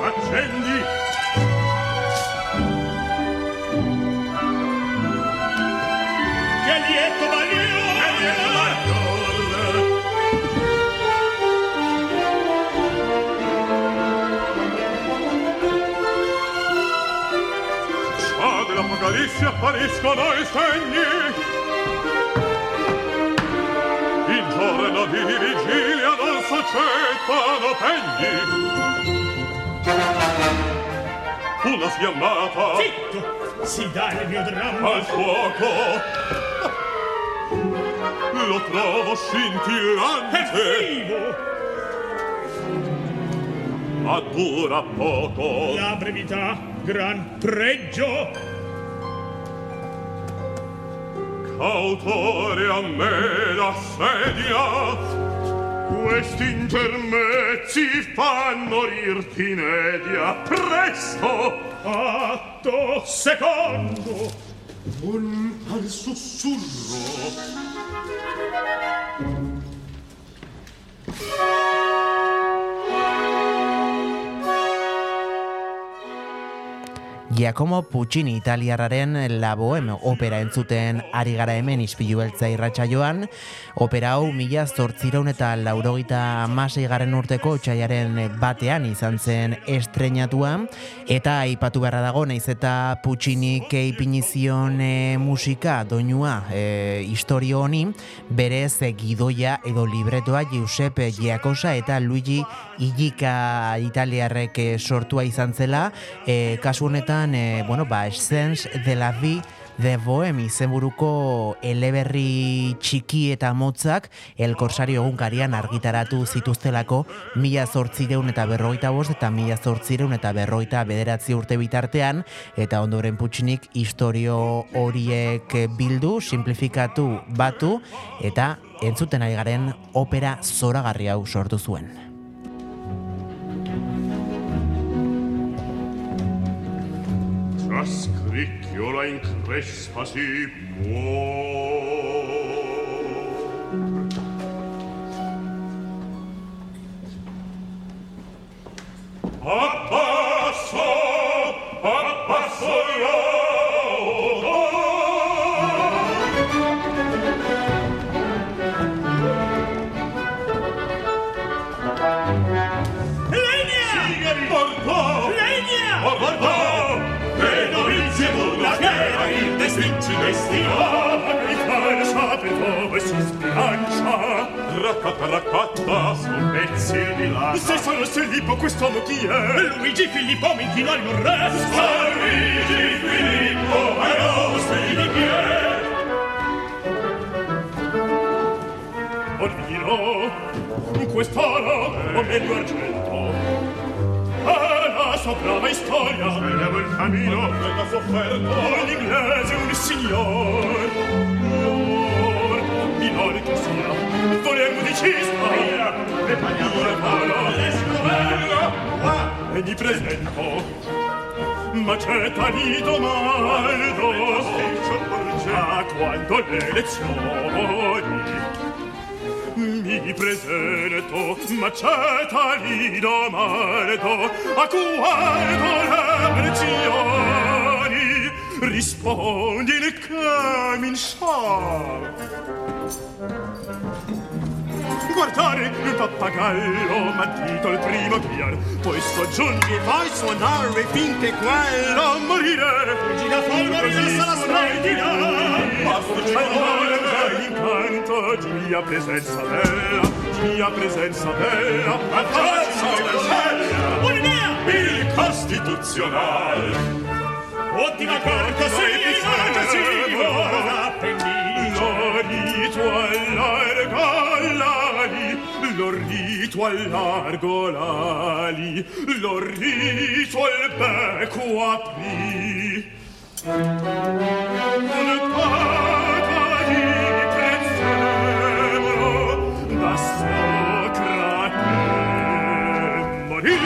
Accendi. Già dell'Apocalissi appariscono i segni. In giorno di vigilia non s'accettano pegni. Una fiammata zitto! Si dà il mio dramma. Al fuoco. Lo trovo è scintillante vivo! Ma dura poco. La brevità gran pregio autore a me la sedia quest'inter me fanno rir tinedia. Presto atto secondo. Un al sussurro. Giacomo Puccini italiarraren La Boheme opera entzuten ari gara hemen ispilu beltza irratsaioan. Opera hau mila zortzireun eta laurogita masei garen urteko txaiaren batean izan zen estrenatua. Eta aipatu beharra dago, naiz eta Puccinik eipinizion e, musika doinua e, historio honi, berez e, gidoia edo libretoa Giuseppe Giacosa eta Luigi Illika italiarrek e, sortua izan zela, e, kasu honetan, e, bueno, ba, Essence de la Vie de Bohemi izenburuko eleberri txiki eta motzak El Corsario egunkarian argitaratu zituztelako mila zortzireun eta berrogeita bost eta mila zortzireun eta berrogeita bederatzi urte bitartean eta ondoren putxinik historio horiek bildu, simplifikatu, batu eta entzuten ari garen opera zoragarri hau sortu zuen. raskrik jolein kressasi moor. Abbasso, Abbasso, ja! questi anni tra le sciate dove si sbilancia raccatta raccatta sul pezzo di lana se sarà Filippo quest'uomo chi è? Luigi Filippo mentino inchino al non Luigi Filippo ma non sei di piedi Olviderò in quest'ora, o meglio argento Ah! soprava storia. Svegliavo il camino quella sofferto un inglese un signor. Minore che sia. Volevo di cisma. E pagliare palo e scovello e di presento. Ma c'è tali domando a quando le lezioni mi presento ma ceta li domando a quando le pressioni rispondi il camin sciar Guardare il pappagallo m'ha dito il primo chiar Poi soggiungi fai suonare finché quello morire. Fuggi da fuoco rilassa la splendida Basta cellare già incanto di mia presenza bella. Di mia presenza bella. A forza cielo Un'idea! Il costituzionale. Ottima corte sei decisivo Lo rito allargo riso al largo l'ali, lo riso al becco aprì. Un paga di prezzemolo da Socrate morir,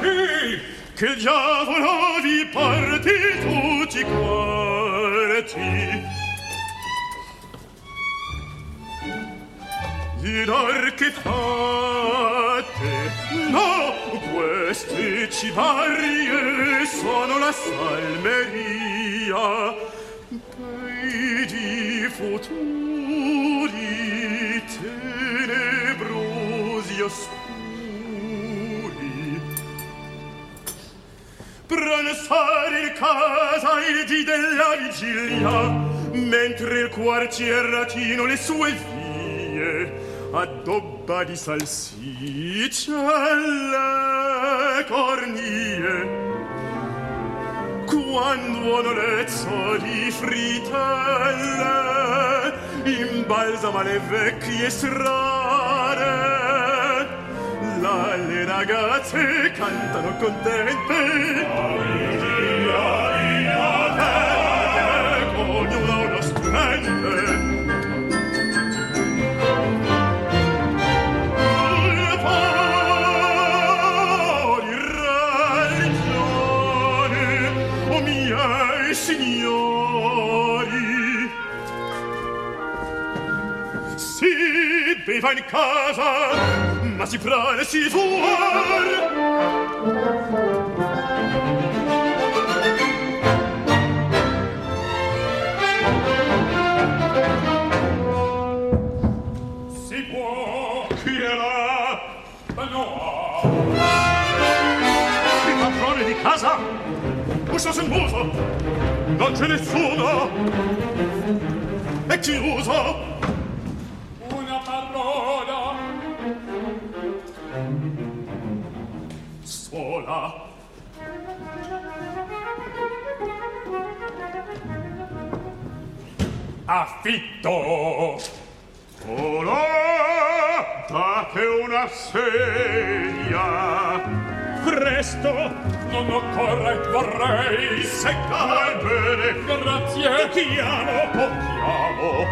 e che già volo di parti tutti quarti, fidar che fate no queste cibarie sono la salmeria. Pei di futuri tenebrosi oscuri. Pranzare il casa il di della vigilia mentre il quartieratino le sue vie. Addobba di salsiccia cornie quando un lezzo di fritelle imbalsama le vecchie strade là le ragazze cantano contente Aria, aria, aria, ognuno uno studente beva in casa ma si prane si fuor. Casa uscio sul muso non c'è nessuno. È chiuso sola. affitto. Colorate una sedia. Presto non occorre vorrei seccare. Bene. Grazie. Chiamo chiamo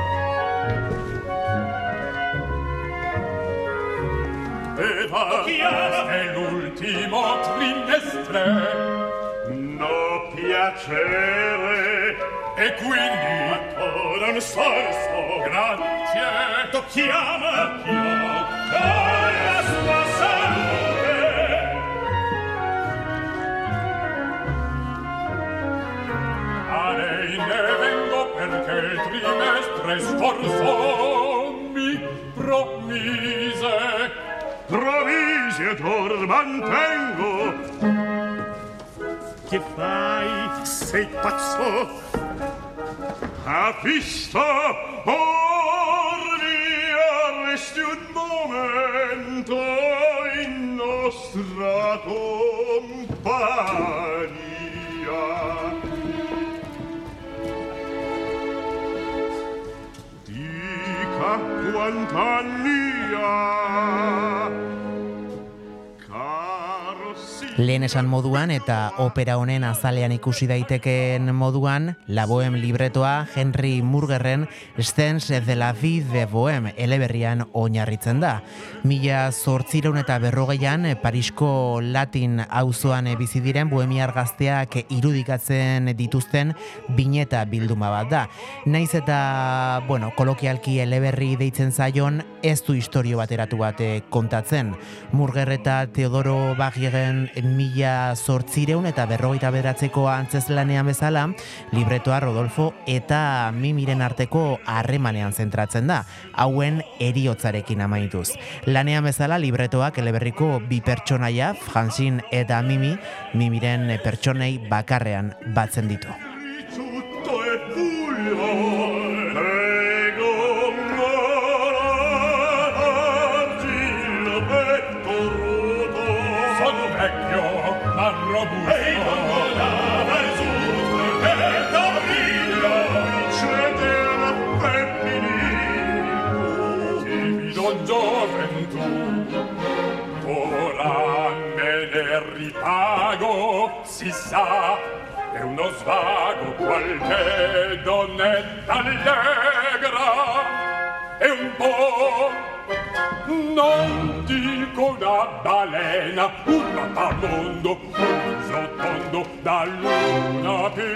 Eva, Eva, Eva, l'ultimo trimestre no piacere. E quindi ancora un sorso. Grazie. Tocchiamo. Tocchiamo la sua salute a lei ne vengo perché il trimestre sforzo mi promise provvise tor mantengo Che fai? Sei pazzo? Capisto? Or mi arresti un momento in nostra compagnia Dica quant'anni Maria. Lehen esan moduan eta opera honen azalean ikusi daitekeen moduan, La Bohème libretoa Henry Murgerren Stens de la Vie de Bohème eleberrian oinarritzen da. Mila zortzireun eta berrogeian Parisko Latin auzoan bizi diren bohemiar gazteak irudikatzen dituzten bineta bilduma bat da. Naiz eta, bueno, kolokialki eleberri deitzen zaion, ez du historio bateratu bat eh, kontatzen. Murger eta Teodoro Bagiren mila zortzireun eta berrogeita beratzeko antzeslanean bezala, libretoa Rodolfo eta Mimiren arteko harremanean zentratzen da, hauen eriotzarekin amaituz. Lanean bezala libretoak eleberriko bi pertsonaia, Fransin eta Mimi, Mimiren pertsonei bakarrean batzen ditu. Sa è uno svago qualche donnetta allegra. È un po' non dico una balena un mappamondo un guardo da luna piena.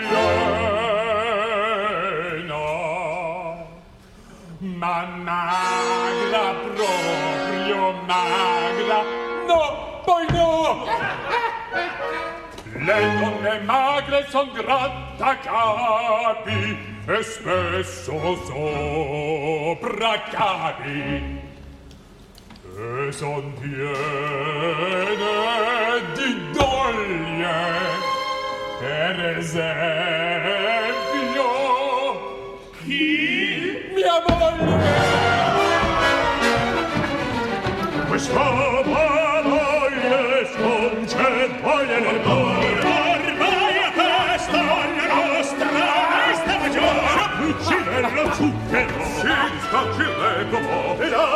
Ma magra proprio magra no poi no le donne magre son grattacapi e spesso sopra capi. E son piene di doglie per esempio chi mia moglie questa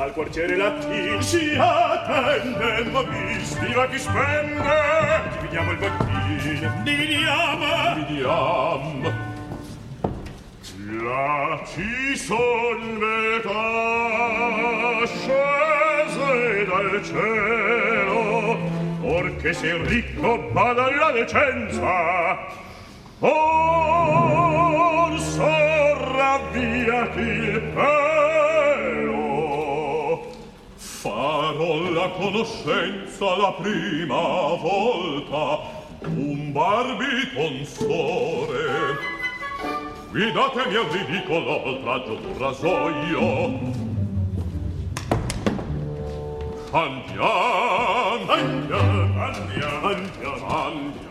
al quartiere lattin si attende ma mi stiva chi spende. Dividiamo il bottino dividiamo dividiamo là ci son metà scese dal cielo orché sei ricco bada alla decenza or sorravviati il pelo con la conoscenza la prima volta un barbitonsore guidatemi al ridicolo oltraggio d'un rasoio andiamo andiamo andiamo andiamo.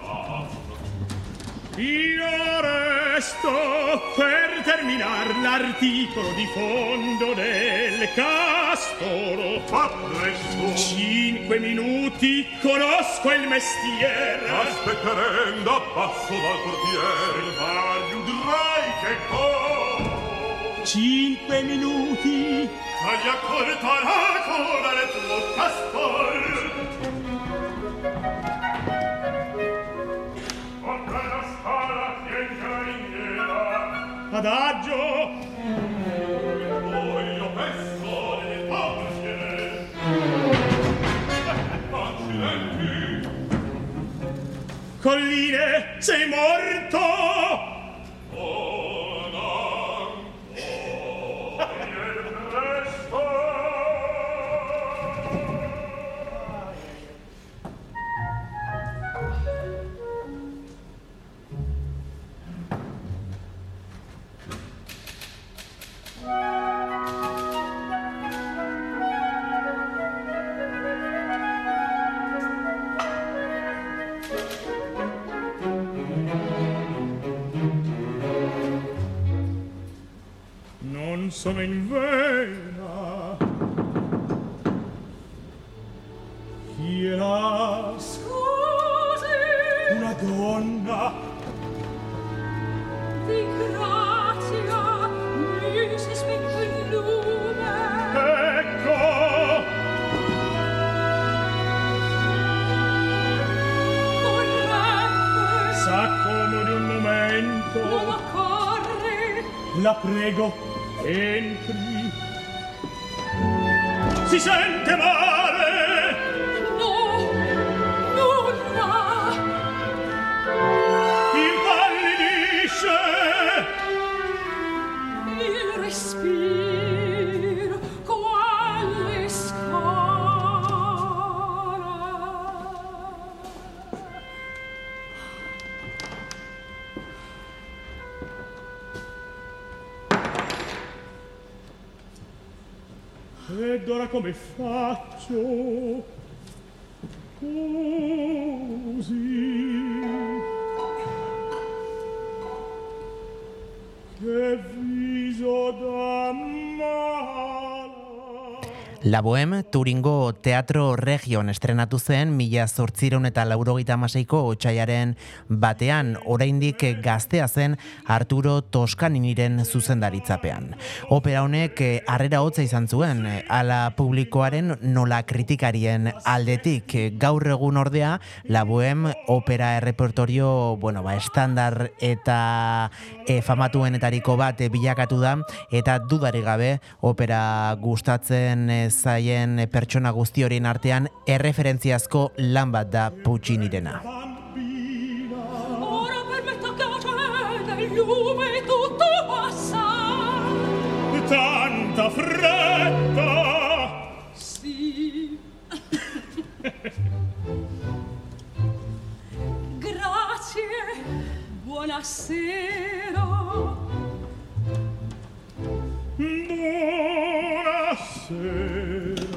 Io resto per terminar l'articolo di fondo del castoro. Fa presto. Cinque minuti conosco il mestiere. Aspetterem da passo dal portiere. Salvaggio, Udrai che co. Cinque minuti. Taglia corta la coda del tuo castol. adagio. Voglio pesto nel passione accidenti colline sei morto. La Turingo Teatro Region estrenatu zen mila zortziron eta laurogeita amaseiko otxaiaren batean, oraindik gaztea zen Arturo Toskaniniren zuzendaritzapean. Opera honek eh, harrera hotza izan zuen, eh, ala publikoaren nola kritikarien aldetik. Eh, gaur egun ordea, labuem opera errepertorio, bueno, ba, estandar eta e, famatuenetariko bat bilakatu da, eta dudarik gabe opera gustatzen zaien dauden pertsona guzti horien artean erreferentziazko lan bat da Puccinirena. Tanta fretta! Sì. [laughs] Grazie, buonasera. Buonasera.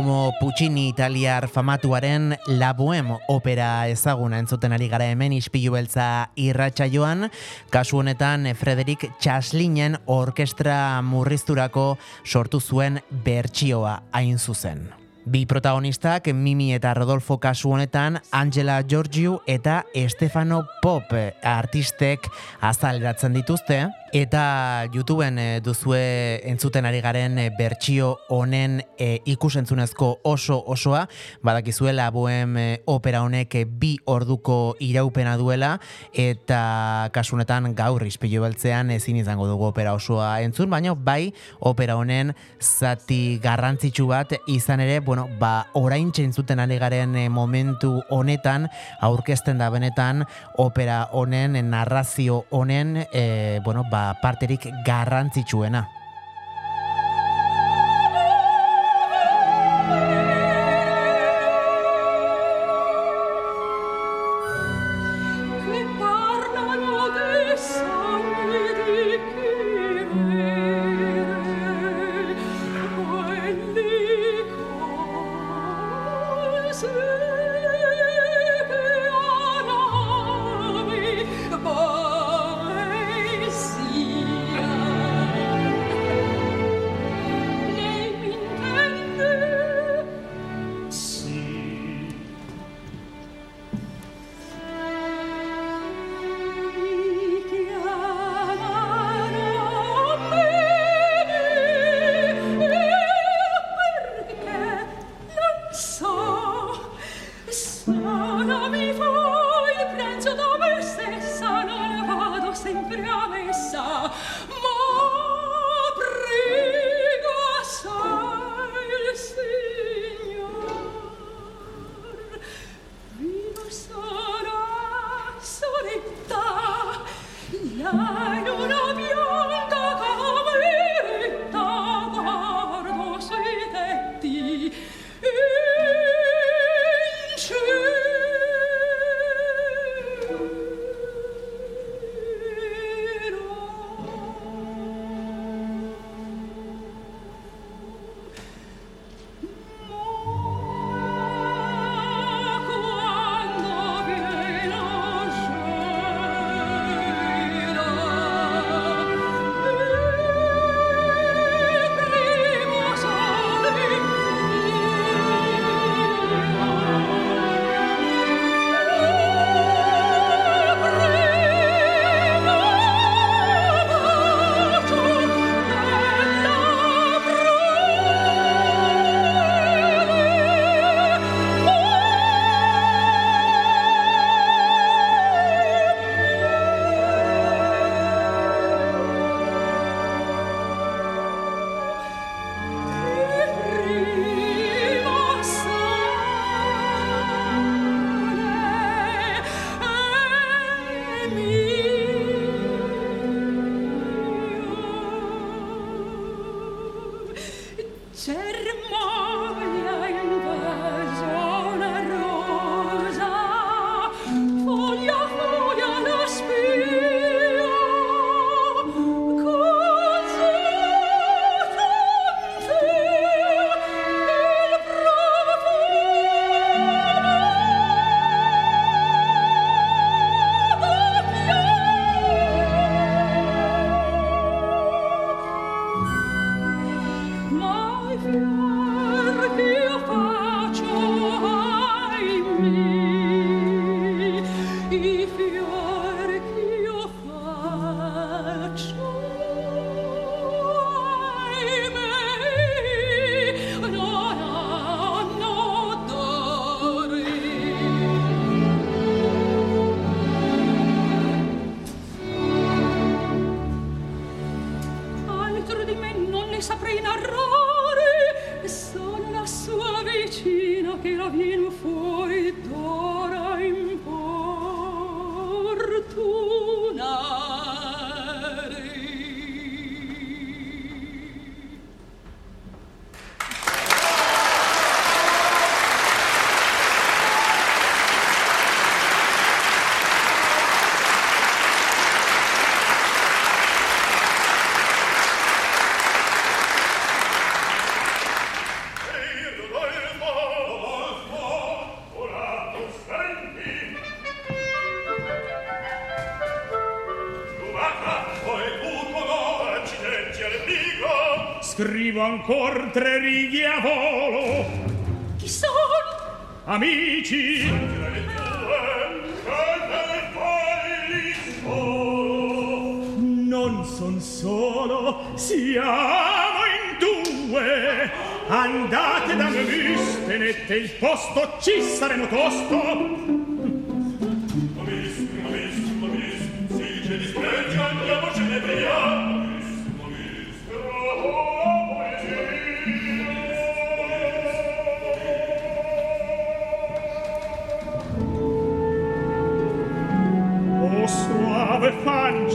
Giacomo Puccini italiar famatuaren La Bohème opera ezaguna entzuten ari gara hemen ispilu beltza irratsaioan, kasu honetan Frederik Chaslinen orkestra murrizturako sortu zuen bertsioa hain zuzen. Bi protagonistak Mimi eta Rodolfo kasu honetan Angela Giorgio eta Stefano Pop artistek azaleratzen dituzte eta YouTubeen eh, duzue entzuten ari garen eh, bertsio honen eh, ikusentzunezko oso osoa. Badakizuela bohem eh, opera honek eh, bi orduko iraupena duela. Eta kasu honetan gaur ispilu beltzean ezin izango dugu opera osoa entzun baina bai opera honen zati garrantzitsu bat izan ere bueno ba orain entzuten ari garen momentu honetan aurkezten da benetan opera honen narrazio honen eh, bueno ba parterik garrantzitsuena scrivo ancor tre righe a volo. Chi sono? Amici! Non son solo, siamo in due. Andate da me, stenete il posto, ci saremo tosto. fun.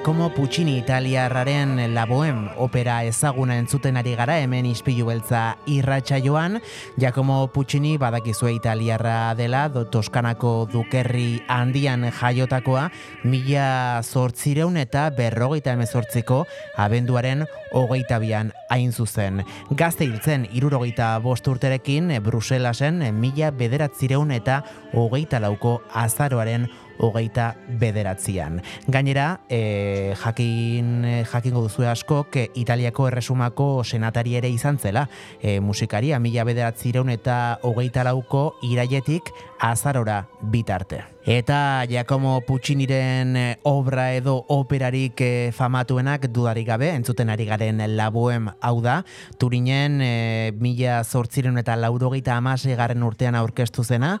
Giacomo Puccini italiarraren La Bohème opera ezaguna entzuten ari gara hemen ispilu beltza irratsaioan. Giacomo Puccini badakizue italiarra dela, do Toskanako dukerri handian jaiotakoa, mila zortzireun eta berrogeita emezortziko abenduaren hogeita bian hain zuzen. Gazte hiltzen irurogeita bost urterekin Bruselasen mila bederatzireun eta hogeita lauko azaroaren hogeita bederatzian. Gainera, e, jakin, jakingo duzue askok, e, Italiako erresumako senatari ere izan zela, e, musikaria mila bederatzireun eta hogeita lauko iraietik azarora bitarte. Eta Giacomo Pucciniren eh, obra edo operarik eh, famatuenak dudarik gabe, entzuten ari garen labuem hau da, Turinen e, mila zortziren eta laurogeita amase garen urtean aurkeztu zena,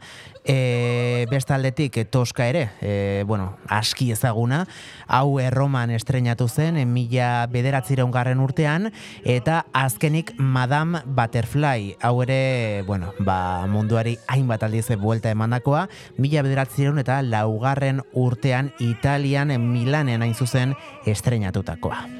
e, bestaldetik toska ere, e, bueno, aski ezaguna, hau erroman estrenatu zen, e, mila bederatzireun garren urtean, eta azkenik Madame Butterfly, hau ere, bueno, ba, munduari hainbat aldiz buelta emandakoa, mila bederatzireun eta laugarren urtean Italian Milanen hain zuzen estrenatutakoa.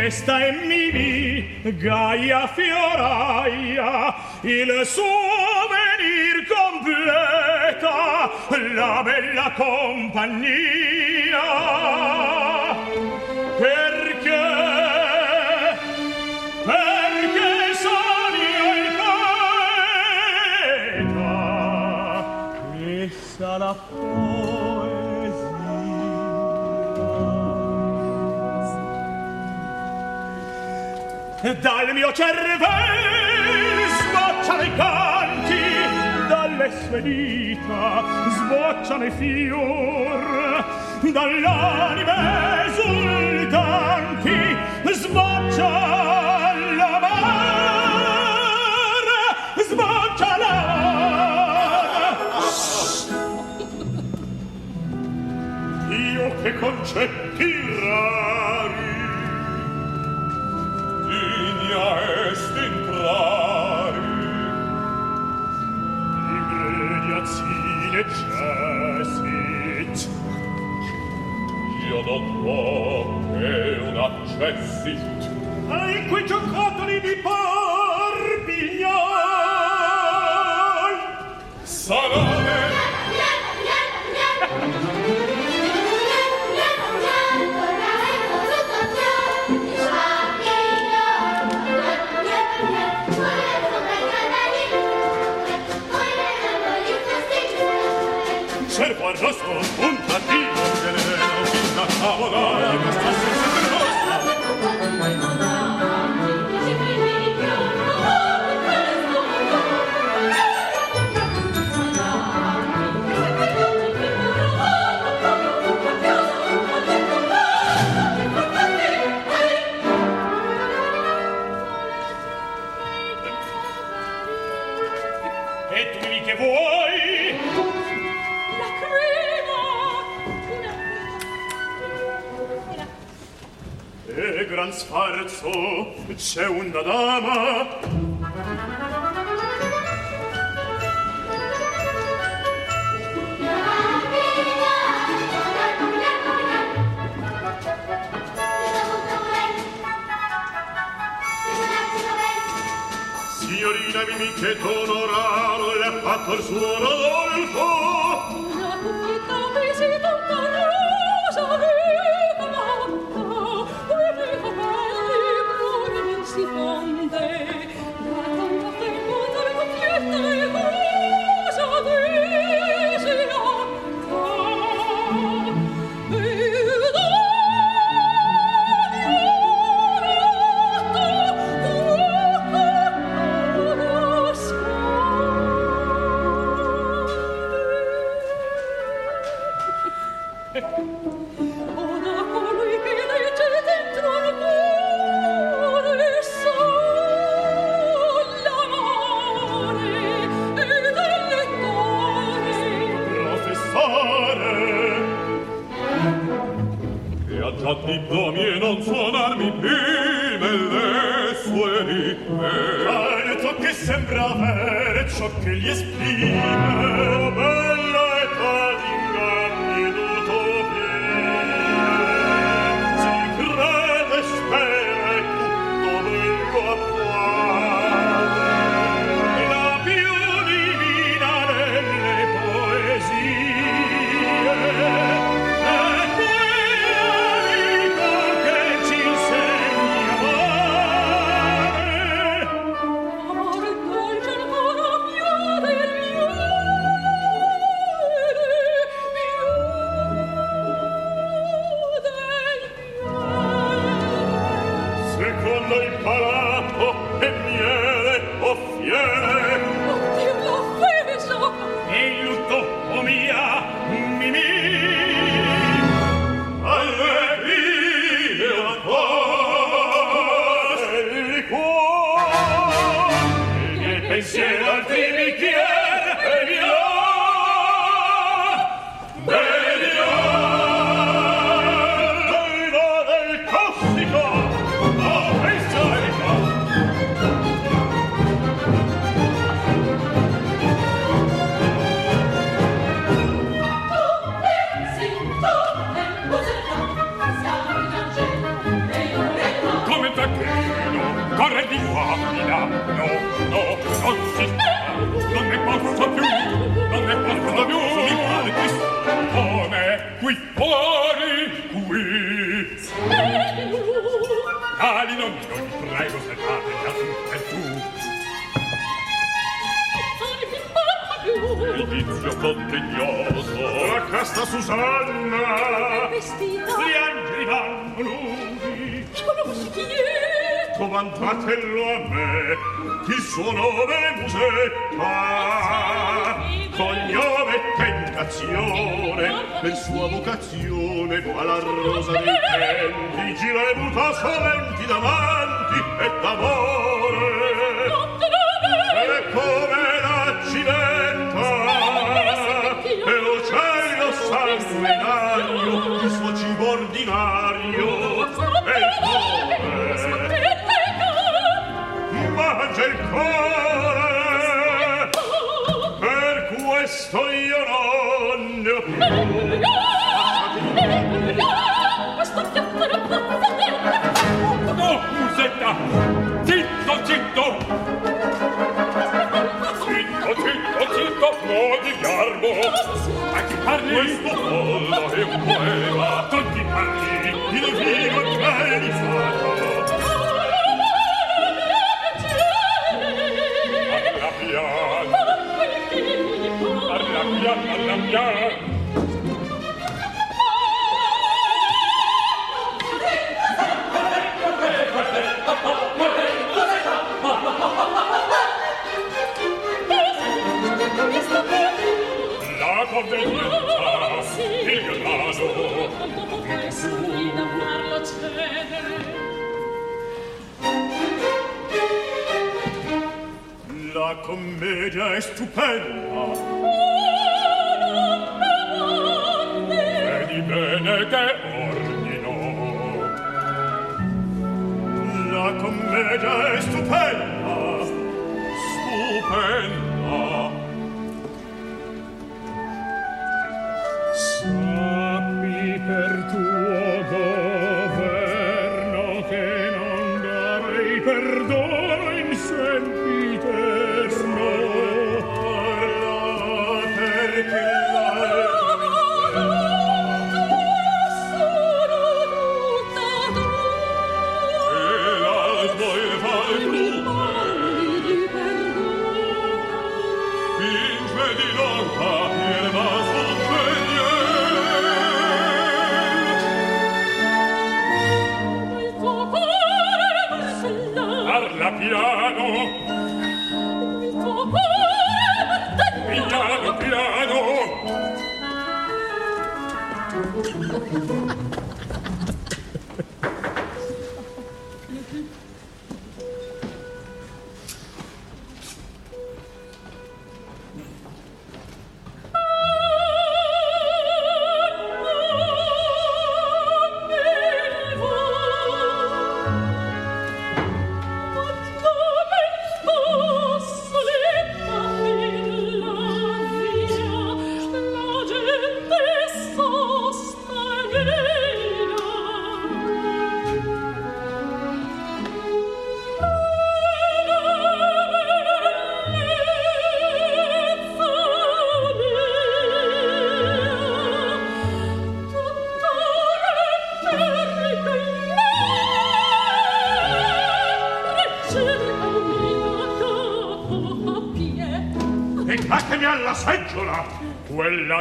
Questa è Mimi, Gaia fioraia, il souvenir completa, la bella compagnia. dal mio cervello sbocciano i canti dalle sue dita sbocciano i fior. Dall'anima esultanti sboccia mare sboccia io che concetto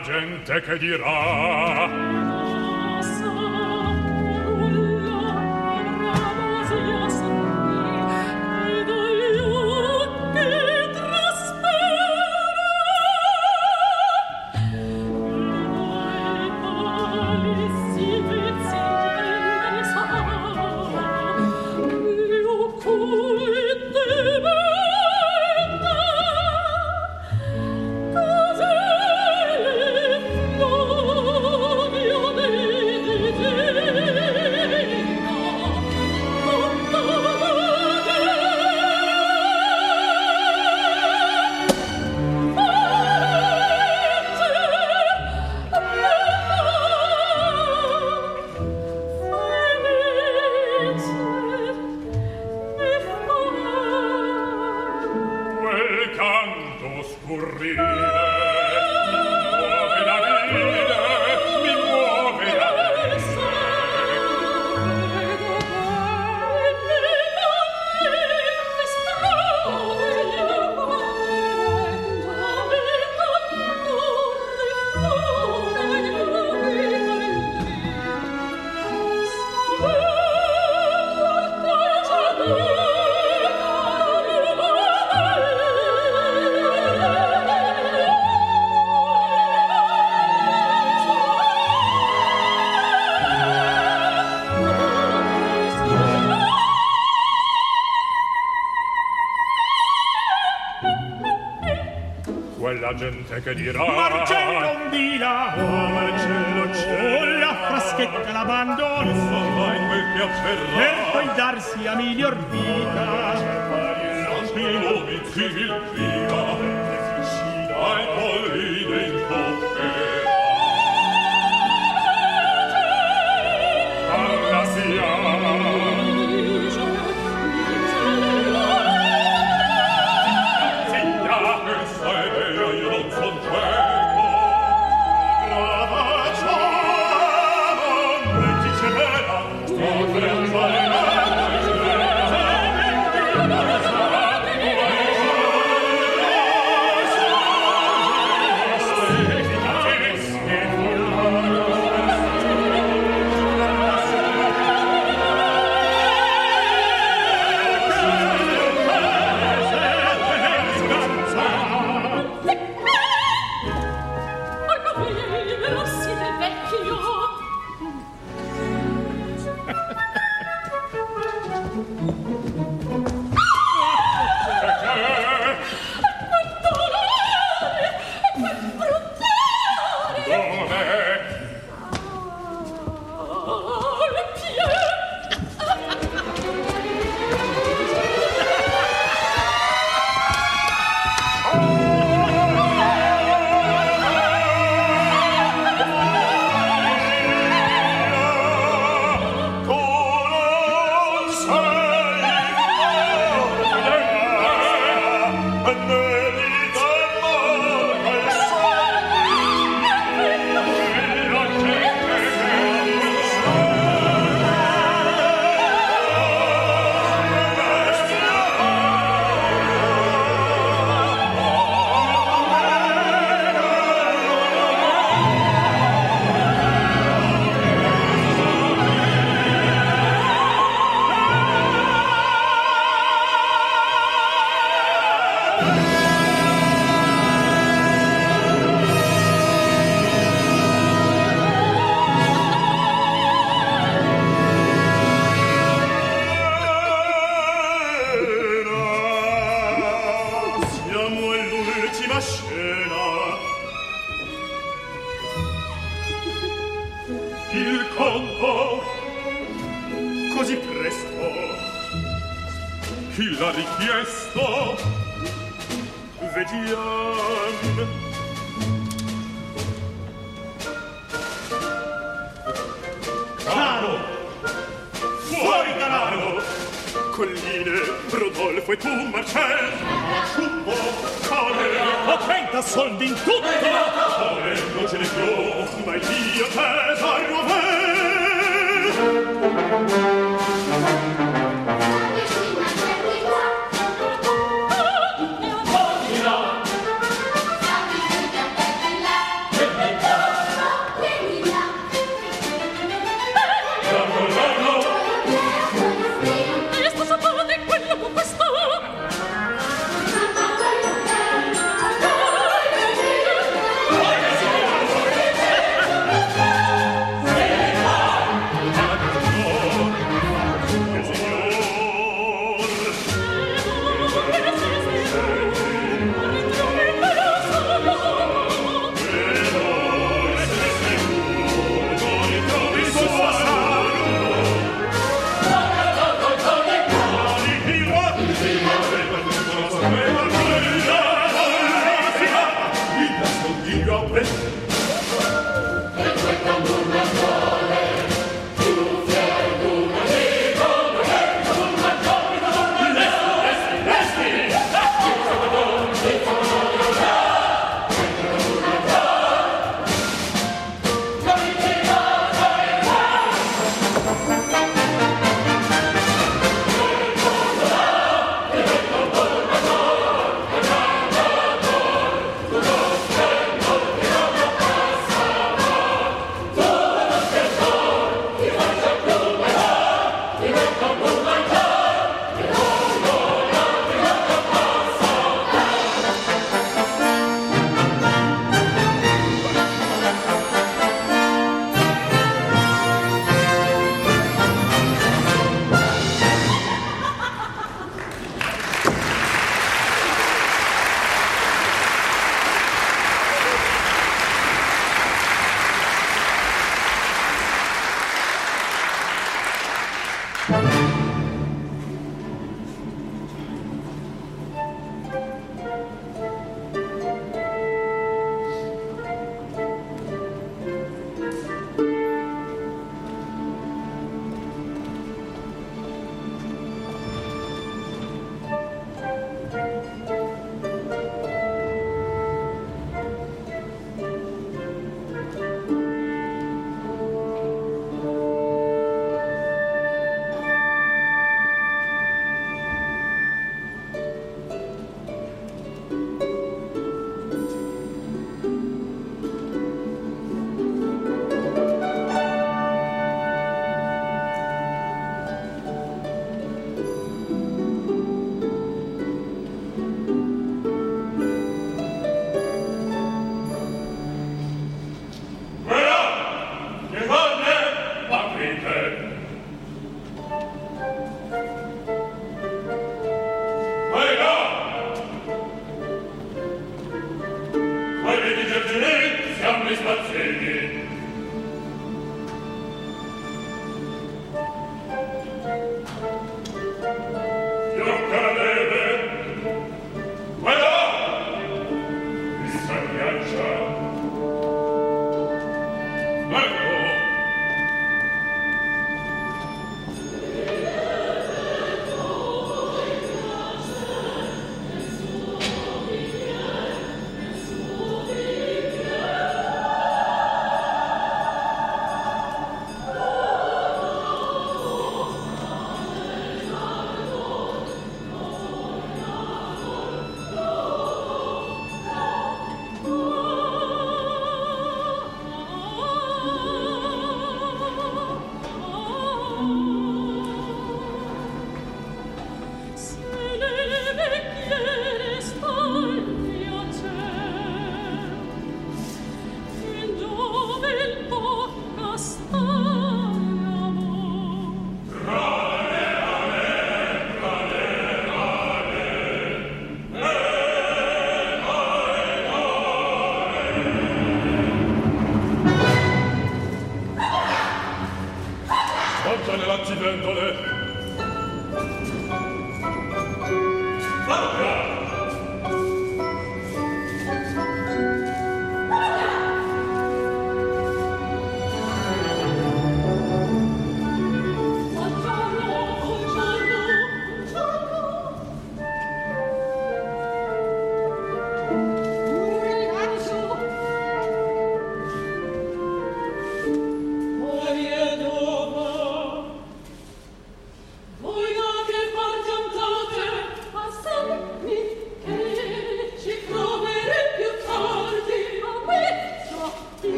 gente che dirà la gente che dirà. Marcello un di là oh Marcello c'è oh, la fraschetta l'abbandona oh, fai quel che afferrà per poi darsi a miglior vita. Marcello mi civiltà si dai polline in coppe alla siamo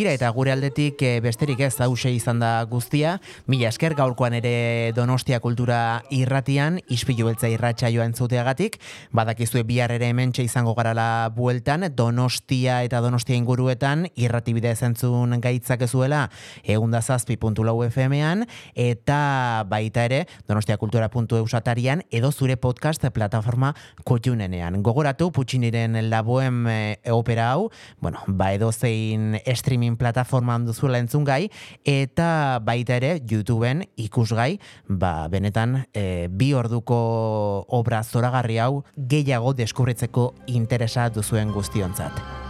Tira eta gure aldetik e, besterik ez hause izan da guztia, mila esker gaurkoan ere Donostia kultura irratian, ispilu beltza irratxa joan zuteagatik, badakizue bihar ere hemen izango garala bueltan, Donostia eta Donostia inguruetan irratibide zentzun gaitzak ezuela eundazazpi.lau FM-ean, eta baita ere donostiakultura.eusatarian edo zure podcast plataforma kotxunenean. Gogoratu, putxiniren laboen e, opera hau, bueno, ba edo zein streaming streaming plataformaan duzuela entzun gai, eta baita ere YouTubeen ikusgai, ba, benetan e, bi orduko obra zoragarri hau gehiago deskubritzeko interesa duzuen guztionzat.